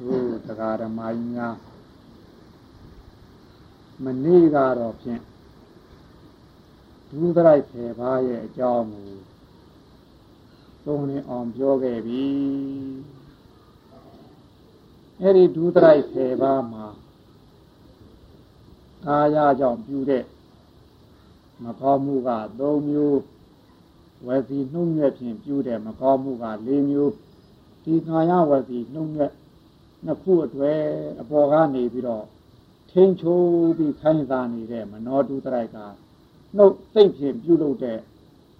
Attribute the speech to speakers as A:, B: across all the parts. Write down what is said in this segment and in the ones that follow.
A: တို့တရားဓမ္မကြီးများမနေ့ကတော့ဖြင့်ဒုသရိုက်ဖေပါရဲ့အကြောင်းကိုသုံးလင်းအောင်ပြောခဲ့ပြီအဲ့ဒီဒုသရိုက်ဖေပါမှာကာယကြောင့်ပြုတဲ့မကောင်းမှုက၃မျိုးဝစီနှုံးမြက်ဖြင့်ပြုတဲ့မကောင်းမှုက၄မျိုးဒီကာယဝစီနှုံးမြက် နှစ်ခုအတွေ့အပေါ်ကနေပြီးတော့ထိန်ချိုးပြီးခိုင်းစားနေတဲ့မနောတုတရိုက်ကနှုတ်သိမ့်ဖြင့်ပြုလုပ်တဲ့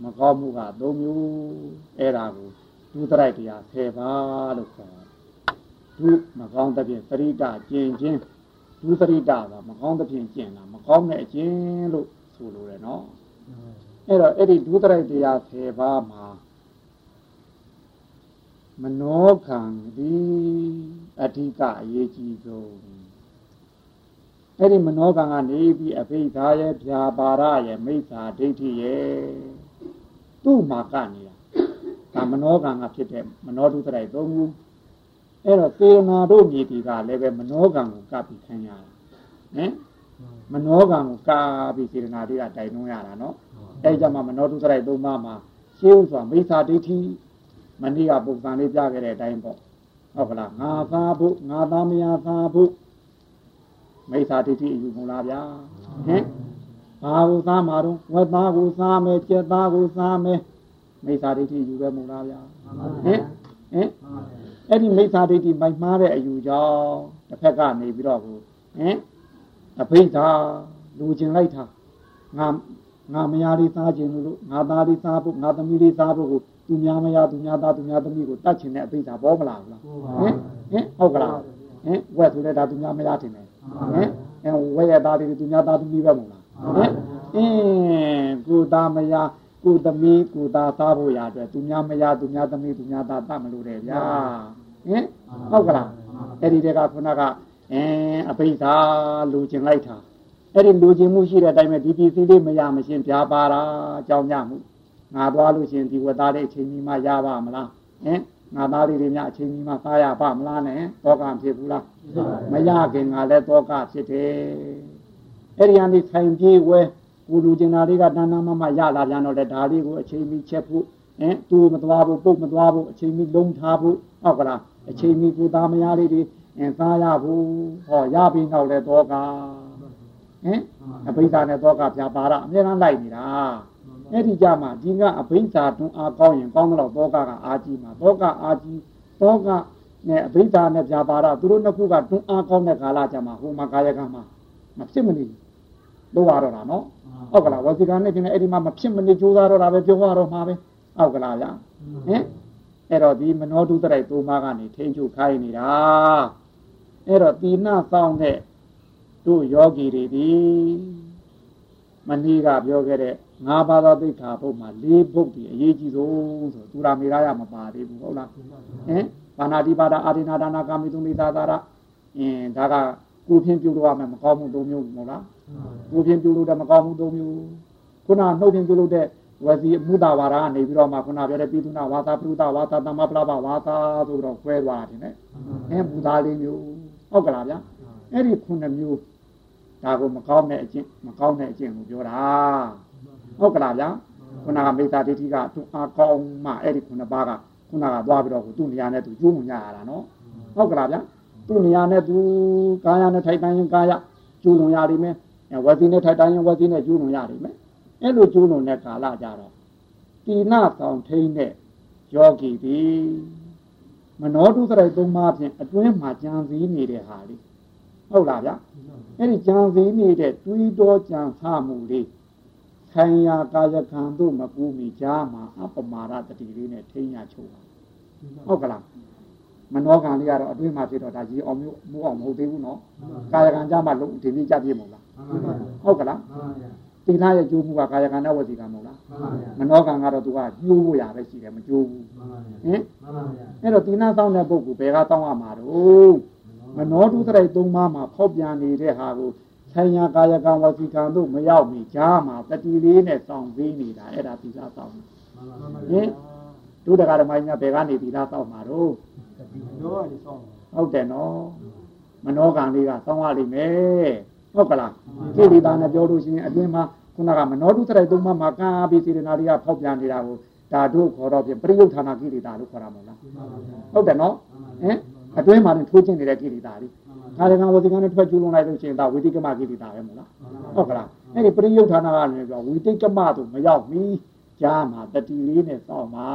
A: မကောင်းမှုက၃မျိုးအဲ့ဒါကိုဒုတရိုက်တရား၁၀ပါးလို့ခေါ်ဒုမကောင်းတဲ့ဖြင့်သရိတကျင်ချင်းဒုသရိတကမကောင်းတဲ့ဖြင့်ကျင်တာမကောင်းတဲ့အကျင်လို့ဆိုလိုတယ်နော်အဲ့တော့အဲ့ဒီဒုသရိုက်တရား၁၀ပါးမှာမနောခံဒီ အဓိကအရေးကြီးဆုံးအဲ့ဒီမနောကံကနေပြီးအဘိဓါရဲ့ဗျာပါရရဲ့မိစ္ဆာဒိဋ္ဌိရဲ့သူ့မှာကနေရဒါမနောကံကဖြစ်တဲ့မနောဒုသရိုက်သုံးခုအဲ့တော့သေနာတို့မြေတီကလည်းပဲမနောကံကိုကပ်ပြီးခံရတာဟင်မနောကံကိုကာပြီးစေတနာတွေကတိုင်နှုံးရတာနော်အဲ့ကြမှာမနောဒုသရိုက်သုံးပါးမှာရှင်းဥစွာမိစ္ဆာဒိဋ္ဌိမနေ့ကပုံစံလေးပြခဲ့တဲ့အတိုင်းပေါ့ ဟုတ်ကလားငါသားဖို့ငါသားမယားသားဖို့မိစ္ဆာဒိဋ္ဌိအယူမလားဗျာဟင်ဘာကိုသားမှာတော့ဝက်သားကိုစားမယ်ကြက်သားကိုစားမယ်မိစ္ဆာဒိဋ္ဌိယူပဲမလားဗျာဟင်ဟင်အဲ့ဒီမိစ္ဆာဒိဋ္ဌိမိုက်မှားတဲ့အယူကြောင့်တစ်ဖက်ကနေပြီးတော့ကိုဟင်အဘိဓါလူကျင်လိုက်တာငါငါမယားလေးစားခြင်းလို့ငါသားလေးစားဖို့ငါသမီးလေးစားဖို့ကို သူများမယားသူများသားသူများသမီးကိုတတ်ချင်တဲ့အဘိဓါပေါ်မလာဘူးလားဟင်ဟင်ဟုတ်ကလားဟင်ဝက်ဆိုလဲဒါသူများမယားတင်တယ်ဟင်အဲဝက်ရသားတွေသူများသားသမီးပဲမဟုတ်လားဟင်အင်းကိုသားမယားကိုသမီးကိုသားသားဖို့ရအတွက်သူများမယားသူများသမီးသူများသားတတ်မလို့တယ်ဗျာဟင်ဟုတ်ကလားအဲ့ဒီတက်ကခုနကအင်းအဘိဓါလူကျင်လိုက်တာအဲ့ဒီလူကျင်မှုရှိတဲ့အတိုင်းပဲဒီပစ္စည်းလေးမရမရှင်ပြာပါတာအကြောင်းညမှု ငါသွားလို့ရှင်ဒီဝတ်သားတဲ့အချိန်ကြီးမှရပါမလားဟင်ငါသားလေးတွေများအချိန်ကြီးမှသားရပါမလားနဲ့တောကဖြစ်ဘူးလားမရခင်ငါလည်းတောကဖြစ်တယ်အဲ့ဒီအနေဆိုင်ပြေးဝဲကိုလူကျင်တာလေးကတဏ္ဍမမရလာပြန်တော့လေဒါလေးကိုအချိန်ကြီးချက်ဖို့ဟင်သူမသွားဘူးပုတ်မသွားဘူးအချိန်ကြီးလုံးထားဖို့ဟုတ်ကလားအချိန်ကြီးကိုသားမယားလေးတွေအင်းသားရဘူးဟောရပြီးနောက်လဲတောကဟင်အဘိဓါနဲ့တောကပြပါရအများအားလိုက်နေတာ အဲ့ဒီကြမှာဒီကအဘိဓါတွန်းအားကောင်းရင်ကောင်းတော့တောကကအာကြီးမှာတောကအာကြီးတောကနဲ့အဘိဓါနဲ့ပြပါရသူတို့နှစ်ခုကတွန်းအားကောင်းတဲ့ကာလကြမှာဟိုမှာကာယကမှာမဖြစ်မနေလို့ရတော့တာနော်ဟုတ်ကလားဝစီကနဲ့ပြင်အဲ့ဒီမှာမဖြစ်မနေကြိုးစားတော့တာပဲပြောရတော့မှာပဲဟုတ်ကလားဗျာဟင်အဲ့တော့ဒီမနောတုတရိုက်သုံးပါးကနေထိန်းချုပ်ခိုင်းနေတာအဲ့တော့တိနဆောင်တဲ့တို့ယောဂီတွေဒီမဏီကပြောခဲ့တဲ့ ငါးပါးသောသိက္ခာပုဒ်မှာ၄ပုဒ်ဒီအရေးကြီးဆုံးဆိုသူရာမေရရမပါသေးဘူးဟုတ်လားဟင်ဘာနာတိပါဒအာရိနာဒါနာကာမိတုမိသာသာရအင်းဒါကကိုဖြင့်ပြုလို့ရမယ်မကောင်းမှု၃မျိုးမဟုတ်လားကိုဖြင့်ပြုလို့တဲ့မကောင်းမှု၃မျိုးခုနနှုတ်ဖြင့်ပြုလို့တဲ့ဝစီမုဒ္ဒဝါဒကနေပြီးတော့မှခုနပြောတဲ့ပိသုနာဝါသာပရုဒဝါသာတမပလဘဝါသာဆိုတော့ခွဲသွားတယ်နဲ့အဲဘုရားလေးမျိုးဟုတ်ကလားဗျာအဲ့ဒီခုနှစ်မျိုးဒါကိုမကောင်းတဲ့အကျင့်မကောင်းတဲ့အကျင့်ကိုပြောတာ ဟုတ်ကလားဗျာခုနကမေတ္တာဒိဋ္ဌိကသူအကောင်းမှအဲ့ဒီခုနှစ်ပါးကခုနကသွားပြီးတော့သူ့နေရာနဲ့သူကျိုးမှုရတာနော်ဟုတ်ကလားဗျာသူ့နေရာနဲ့သူကာယနဲ့ထိုက်တန်ရင်ကာယကျိုးလုံရလိမ့်မယ်ဝစီနဲ့ထိုက်တန်ရင်ဝစီနဲ့ကျိုးလုံရလိမ့်မယ်အဲ့လိုကျိုးလုံတဲ့ကာလကြတော့တိနာဆောင်ထိန်တဲ့ယောဂီဒီမနောတုသရိုက်သုံးပါးဖြင့်အတွင်းမှာကြံစည်နေတဲ့ဟာလေးဟုတ်လားဗျအဲ့ဒီကြံစည်နေတဲ့တွေးတောကြံဖမှုလေး ခံရကာယကံတို့မကူမီကြားမှာအပမာရတတိလေးနဲ့ထိန်းရချုပ်ပါဟုတ်ကလားမနောကံလေးကတော့အတွင်းမှာဖြစ်တော့ဒါကြီးအောင်မျိုးမိုးအောင်မဟုတ်သေးဘူးနော်ကာယကံကြမှာလုံးဒီနေ့ကြပြည့်မို့လားဟုတ်ကလားသီလရဲ့ကျိုးမှုကကာယကံနဲ့ဝစီကံမဟုတ်လားမနောကံကတော့သူကကျိုးဖို့ရပဲရှိတယ်မကျိုးဘူးဟင်အဲ့တော့သီလစောင့်တဲ့ပုဂ္ဂိုလ်ဘယ်ကစောင့်ရမှာတော့မနောတုတရိုက်သုံးပါးမှာဖောက်ပြန်နေတဲ့ဟာကို ဆိုင်ရာကာယကံဝစီကံတို့မရောက်မီကြားမှာတတိလေးနဲ့စောင့်ပေးနေတာအဲ့ဒါသီလစောင့်ဟင်ဒုဒကာဓမ္မကြီးကဘယ်ကနေသီလစောင့်မှာတော့ဟဟုတ်တယ်နော်မနောကံလေးကသောင်းရလိမ့်မယ်ဟုတ်ကလားကိလေသာနဲ့ပြောလို့ရှိရင်အတွင်းမှာခုနကမနောတုတရိုက်သုံးပါးမှာကံအပိစေတနာတွေကဖောက်ပြန်နေတာကိုဒါတို့ခေါ်တော့ပြင်ပရိယုဌာနာကိလေသာလို့ခေါ်တာမဟုတ်လားဟုတ်တယ်နော်ဟင်အတွင်းမှာထိုးကျင်နေတဲ့ကိလေသာတွေဒါ လည်းကဝစီကံနဲ့ထွက်ကျူးလွန်လိုက်လို့ရှိရင်ဒါဝိတိကမကိလေသာပဲမဟုတ်လားဟုတ်ကလားအဲ့ဒီပရိယုဌာနာကလည်းပြောဝိတိကမတို့မရောက်မီကြားမှာတတိလေးနဲ့စောင့်ပါ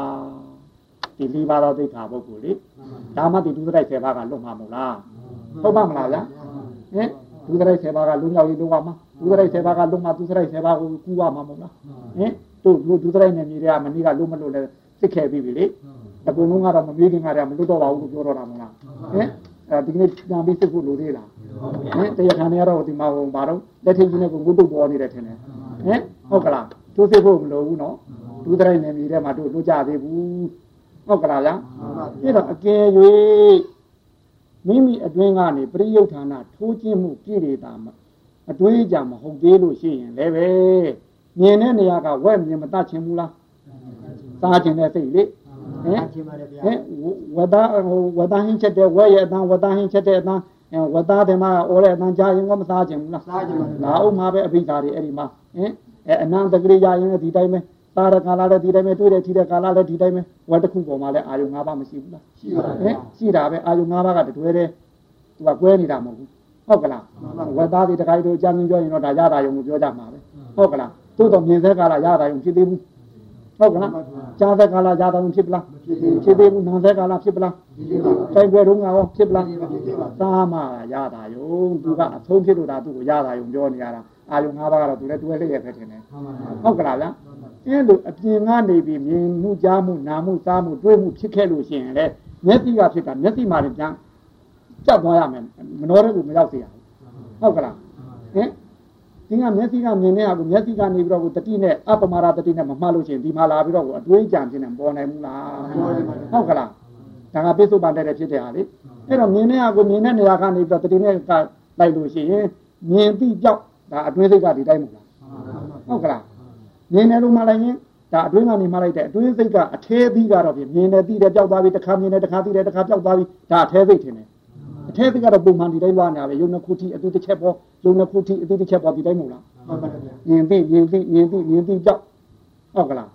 A: ဒီလေးပါးသောဒိဋ္ဌာပုဂ္ဂိုလ်လေဒါမှဒီဒုစရိုက်10ပါးကလွတ်မှာမဟုတ်လားဟုတ်ပါမလားဗျာဟင်ဒုစရိုက်10ပါးကလွတ်မြောက်ရေးလုပ်ရမှာဒုစရိုက်10ပါးကလွတ်မှာဒုစရိုက်10ပါးကိုကူရမှာမဟုတ်လားဟင်တို့ဒုစရိုက်နဲ့မြေတွေကမနည်းကလွတ်မလို့လဲစစ်ခဲ့ပြီလေအကုန်လုံးကတော့မမေးခင်ကတည်းကမလွတ်တော့ပါဘူးလို့ပြောတော့တာမဟုတ်လားဟင် အဲဒီကနေ့ပြန်ပြီးစစ်ဖို့လိုသေးလားဟင်တရားခံရတော့ဒီမှာဟိုဘာတော့လက်ထင်းကြီးနဲ့ကိုငုတ်တုတ်ပေါ်နေတယ်ထင်တယ်ဟင်ဟုတ်ကလားသူစစ်ဖို့မလိုဘူးနော်ဒုစရိုက်နဲ့မြေထဲမှာတို့လွတ်ကြသေးဘူးဟုတ်ကလားလားအဲ့တော့အကယ်၍မိမိအတွင်းကနေပရိယုဌာဏထိုးခြင်းမှုကိလေသာမှာအတွေးကြမဟုတ်သေးလို့ရှိရင်လည်းပဲမြင်တဲ့နေရာကဝက်မြင်မတတ်ခြင်းဘူးလားစားခြင်းတဲ့စိတ်လေ ဟင်ဟင်ဝဒဟိုဝဒဟင်းချက်တဲ့ဝက်ရဲ့အတန်းဝဒဟင်းချက်တဲ့အတန်းဝဒတယ်မှာအော်တဲ့အတန်းကြားရင်ကမစားခြင်းဘူးလား
B: စားခြင်းပါ
A: လာအောင်မှာပဲအဘိဓါတွေအဲ့ဒီမှာဟင်အဲအနန္တကလေးရရင်ဒီတိုင်းပဲသားရကာလလည်းဒီတိုင်းပဲတွေ့တယ်ထီတဲ့ကာလလည်းဒီတိုင်းပဲဝက်တစ်ခုပေါ်မှာလည်းအာယုံ၅ပါးမရှိဘူးလား
B: ရှိပါ
A: ဟင်ရှိတာပဲအာယုံ၅ပါးကတတွဲတယ်သူကကွဲနေတာမဟုတ်ဘူးဟုတ်ကလားဝက်သားတွေတခါတို့အကြမ်းပြောရင်တော့ဒါရတာယုံကိုပြောကြမှာပဲဟုတ်ကလားသို့တော့မြင်တဲ့ကာလရတာယုံဖြစ်သေးဘူး ဟုတ်ကလားကြားတဲ့ကာလရတာယုံဖြစ်ပလားဖြစ်သေးဘူးနာတဲ့ကာလဖြစ်ပလားတိုက်ပွဲတုန်းကရောဖြစ်ပလားသာမရတာယုံသူကအဆုံးဖြစ်လို့ဒါသူ့ကိုရတာယုံပြောနေရတာအာယုံ၅ပါးကတော့သူလည်းတွဲလျက်ပဲထင်တယ်ဟုတ်ကလားဗျာအဲလိုအပြင်ကနေပြီးမြင်မှုကြားမှုနာမှုစားမှုတွေးမှုဖြစ်ခဲ့လို့ရှိရင်လေမျက်စိကဖြစ်တာမျက်စိမှာပြန်ကြောက်သွားရမယ်မနှောတဲ့ကိုမရောက်စေရဘူးဟုတ်ကလားဟင် ဒီကမျက်စိကမြင်နေတာကိုမျက်စိကနေပြီးတော့ကိုတတိနဲ့အပမာရတတိနဲ့မမှတ်လို့ရှိရင်ဒီမှာလာပြီးတော့ကိုအတွေးကြံဖြစ်နေပေါ်နိုင်ဘူးလားဟုတ်ကလားဒါကပိစုပန်တဲ့ဖြစ်တဲ့ဟာလေအဲ့တော့မြင်နေတာကိုမြင်တဲ့နေရာကနေပြီးတော့တတိနဲ့ကလိုက်လို့ရှိရင်မြင်ပြီးကြောက်ဒါအတွင်းစိတ်ကဒီတိုင်းမဟုတ်လားဟုတ်ကလားမြင်တယ်လို့မှလိုက်ရင်ဒါအတွင်းကနေမှလိုက်တဲ့အတွင်းစိတ်ကအထဲသီးကတော့ပြင်မြင်တယ်သိတယ်ကြောက်သွားပြီတစ်ခါမြင်တယ်တစ်ခါသိတယ်တစ်ခါကြောက်သွားပြီဒါအထဲစိတ်ထင်တယ် အထဲစိတ်ကတော့ပုံမှန်ဒီတိုင်းလွားနေတာပဲယုံနှစ်ခုထိအတူတစ်ချက်ပေါ်ယုံနှစ်ခုထိအတူတစ်ချက်ပေါ်ဒီတိုင်းမဟုတ်လား
B: မှန်ပါဗျာ
A: မြင်သိမြင်သိမြင်သိမြင်သိကြောက်ဟုတ်ကလား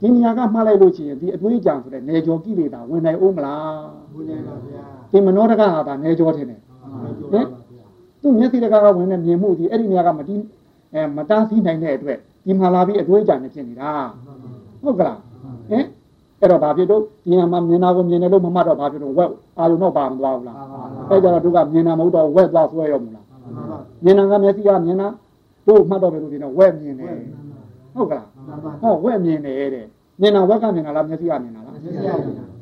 A: ဒီနေရာကမှားလိုက်လို့ရှိရင်ဒီအတွေးကြံဆိုတဲ့နေကြောကိလေသာဝင်နိုင်ဦးမလား
B: ဝင်နိုင်ပါဗျာ
A: ဒီမနောတကဟာဒါနေကြောထင်တယ်ဟင်သူ့မျက်စိတကားကဝင်နေမြင်မှုဒီအဲ့ဒီနေရာကမတီးအဲမတားဆီးနိုင်တဲ့အတွက်ဒီမှာလာပြီးအတွေးကြံနေဖြစ်နေတာဟုတ်ကလားဟင် အဲ့တော့ဘာဖြစ်တော့ဒီမှာမြင်တာကိုမြင်တယ်လို့မမှတ်တော့ဘာဖြစ်တော့ဝက်အာရုံတော့ပါမသွားဘူးလားအဲ့ကြတော့သူကမြင်တာမဟုတ်တော့ဝက်သွားဆွဲရောမလားမြင်တာကမျက်စိကမြင်တာတို့မှတ်တော့ပဲလို့ဒီတော့ဝက်မြင်တယ်ဟုတ်ကလားဟောဝက်မြင်တယ်တဲ့မြင်တာဝက်ကမြင်တာလားမျက်စိကမြင်တာလား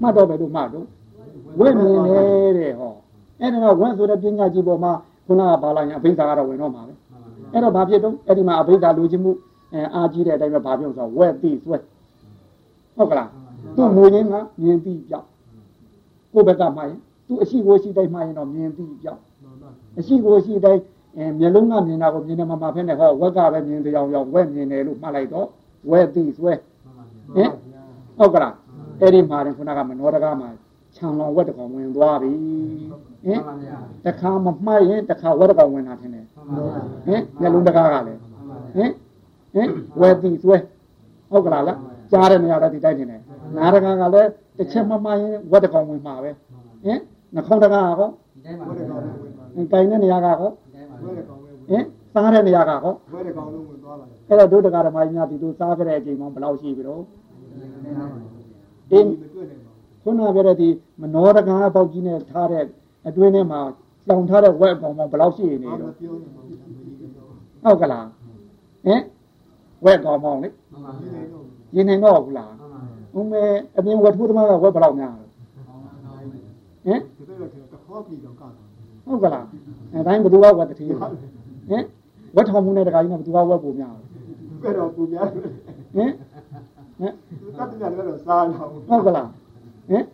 A: မှတ်တော့ပဲလို့မှတ်တော့ဝက်မြင်တယ်တဲ့ဟောအဲ့ဒါတော့ဝက်ဆိုတဲ့ပညာကြီးပေါ်မှာခုနကပါလိုက်ရင်အဘိဓါကတော့ဝင်တော့မှာပဲအဲ့တော့ဘာဖြစ်တော့အဲ့ဒီမှာအဘိဓါလိုချင်မှုအဲအာကြီးတဲ့အတိုင်းပဲဘာပြောဆိုဝက်တိဆွဲဟုတ်ကလား သူ့မူရင်းကမြင်ပြီးကြောက်ကိုယ့်ဘက်ကမှားရင်သူ့အရှိကိုရှိတိုင်းမှားရင်တော့မြင်ပြီးကြောက်အရှိကိုရှိတိုင်းအဲမျက်လုံးကမြင်တာကိုမြင်နေမှာမှာဖက်နေဟောဝက်ကပဲမြင်တရားရောက်ဝက်မြင်တယ်လို့မှတ်လိုက်တော့ဝက်တိဆွဲဟင်ဟုတ်ကလားအဲ့ဒီမှာရင်ခုနကမနောတကားမှာခြံလောင်ဝက်တကောင်ဝင်သွားပြီဟင်တခါမမှတ်ရင်တခါဝက်တကောင်ဝင်တာထင်တယ်ဟင်မျက်လုံးတကားကလည်းဟင်ဟင်ဝက်တိဆွဲဟုတ်ကလားလားကြားတဲ့နေရာတော့ဒီတိုင်းနေတယ် နာရကကလည်းတစ်ချက်မမှန်ရင်ဝက်တကောင်ဝင်မှာပဲဟင်နှခေါင်းတကားဟော
B: ဒီတိုင်းပါဝက်တကောင်ဝင်ပါ
A: ကိုင်းတဲ့နေရာကဟော
B: ဝက်တကောင်ဝင်
A: ဟင်စားတဲ့နေရာကဟော
B: ဝက်တကောင်လုံးဝင်သွားပါလေ
A: အဲ့တော့ဒုတကာဓမ္မကြီးများဒီလိုစားခဲ့တဲ့အချိန်မှဘယ်လောက်ရှိပြီတော့အင်းခုနပြောတဲ့ဒီမနောတကားပေါက်ကြီးနဲ့ထားတဲ့အတွင်းထဲမှာလောင်ထားတဲ့ဝက်ကောင်မှဘယ်လောက်ရှိနေတော့ဟုတ်ကလားဟင်ဝက်ကောင်မောင်းလေရင်နေတော့ဘူးလား ဦးမဲအပြင်ဝက်ထိုးသမားကဝက်ဘယ်လောက်များလဲဟင်
B: ဒီလိုတခေါ်ပြီးတော့ကောက်
A: ဟုတ်ကလားအဲတိုင်းဘယ်သူကဝက်တတိဟင်ဝက်ထောင်မှုနဲ့တခါကြီးနဲ့ဘယ်သူကဝက်ပုံများ
B: လဲဘယ်တော့ပုံများလဲဟင်ဟင်တတ်တယ်လည်းတော့စားတော့
A: ဟုတ်ကလားဟင်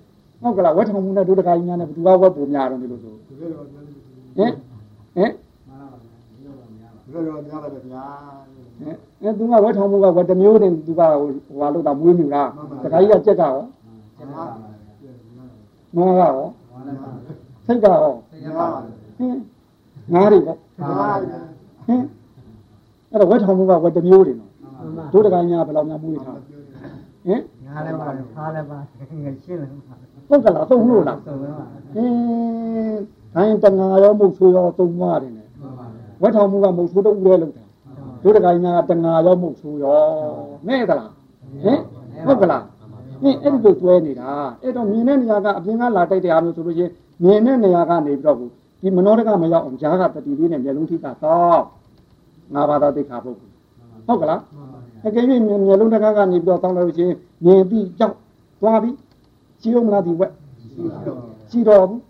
A: ဟုတ်ကလားဝက်ထောင်မှုနဲ့ဒုတခါကြီးများနဲ့ဘယ်သူကဝက်ပုံများတော့ဒီလိုဆိုဟင်ဟင်
B: ဘယ်တော့များလဲဗျာ
A: အဲသူကဝက်ထောင်မှုကဝက်တစ်မျိုးတင်သူကဟိုဟာလို့တာမွေးမြူလားတခါကြီးကကြက်ကရောမောကရောဟစိတ်ကရော
B: ရပါပါ
A: ဟင်းငါးတွေပေါ့
B: ရပါပါ
A: ဟင်းအဲ့တော့ဝက်ထောင်မှုကဝက်တစ်မျိုးတွေနော်တို့တကညာဘယ်လောက်များမွေးထားဟင်
C: ငါလည်းပါဖားလည်းပါငယ်ရှင်းလည်းပါ
A: ပုတ်ကလားသုံးလို့လား
C: ဆိုတော့ပါ
A: ဟင်းဒိုင်းတငါရောမုတ်ဆိုးရောသုံးသွားတယ်နဲ့ဝက်ထောင်မှုကမုတ်ဆိုးတူရဲလောက်တာ တို့တကညာတငါရောမုတ်ဆိုးရောနဲ့သလားဟင်ဟုတ်ကလားဟင်းအဲ့ဒီလိုတွဲနေတာအဲ့တော့မြင်တဲ့နေရာကအပြင်ကလာတိုက်တဲ့အားမျိုးဆိုလို့ချင်းမြင်တဲ့နေရာကနေပြီးတော့ဒီမနောတကမရောက်အောင်ဂျားကတတိလေးနဲ့မျက်လုံးထိကတော့ငါဘာသာသိခါပုတ်ဟုတ်ကလားအကယ်၍မျက်လုံးတစ်ခါကနေပြီးတော့တောင်းလို့ရှိရင်မြင်ပြီးကြောက်သွားပြီးကြည့်ဦးမလားဒီဝက်ကြည့်တော့ဘူး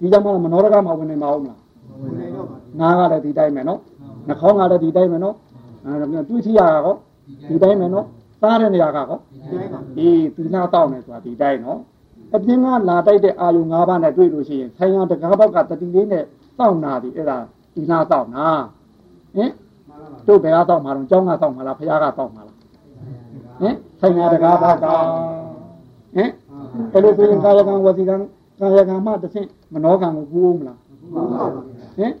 A: ဒီကြောင့်မမနောရကမဝင်နေမအောင်မလား
B: ဝင်နေတော့ပါ
A: နားကလည်းဒီတိုင်းမယ်နော်နှာခေါင်းကလည်းဒီတိုင်းမယ်နော် အဲတွေးထီရတာကောဒီတိုင်းမယ်နော်သားတဲ့နေရာကကော
B: ဒီတိုင်းပါ
A: အေးဒီနာတောက်နေဆိုတာဒီတိုင်းနော်အပြင်ကလာတိုက်တဲ့အာယုံ၅ပါးနဲ့တွေ့လို့ရှိရင်ဆိုင်ရတကားဘောက်ကတတိလေးနဲ့တောက်နာသည်အဲ့ဒါဒီနာတောက်နာဟင်တို့ဘယ်ကတောက်မှာတော့ကျောင်းကတောက်မှာလားဖခင်ကတောက်မှာလားဟင်ဆိုင်ရာတကားပါကဟင်အဲ့လိုဆိုရင်ကာယကံဝစီကံကာယကံမှတစ်ဆင့်မနောကံကိုကူးမလား
B: ဟုတ်ပါပါ
A: ဟင်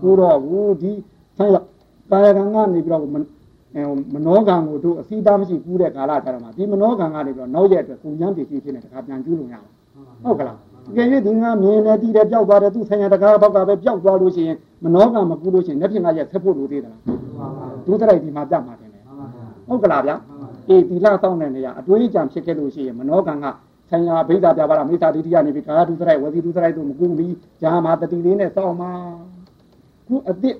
A: ကူးတော့ဘူးဒီဆိုင်ရာ ကာယကံကနေပြီးတော့မအဲမနောကံကိုတို့အစီသားမရှိကူးတဲ့ကာလကြတော့မှဒီမနောကံကနေပြီးတော့နောက်ရက်အတွက်ကုညံပစ္စည်းဖြစ်နေတခါပြန်ကျူးလို့ရအောင်ဟုတ်ကလားကြည့်ရဒီငါမြင်နေတည်တယ်ပျောက်သွားတယ်သူဆိုင်ရာတကားဘောက်ကပဲပျောက်သွားလို့ရှိရင်မနောကံမကူးလို့ရှိရင်လက်ဖြင့်ကရက်ဆက်ဖို့လိုသေးတယ်လားဒုသရိုက်ဒီမှာပြတ်မှာတယ်ဟုတ်ကလားဗျာအေးသီလစောင့်တဲ့နေရာအတွေးအကြံဖြစ်ခဲ့လို့ရှိရင်မနောကံကဆံယာဘိဓာပြပါရမိစ္ဆာဒိဋ္ဌိယနေပြီးကာယဒုစရိုက်ဝစီဒုစရိုက်တို့မကူပြီးဇာမာတတိလေးနဲ့စောင့်မှာခုအစ်စ်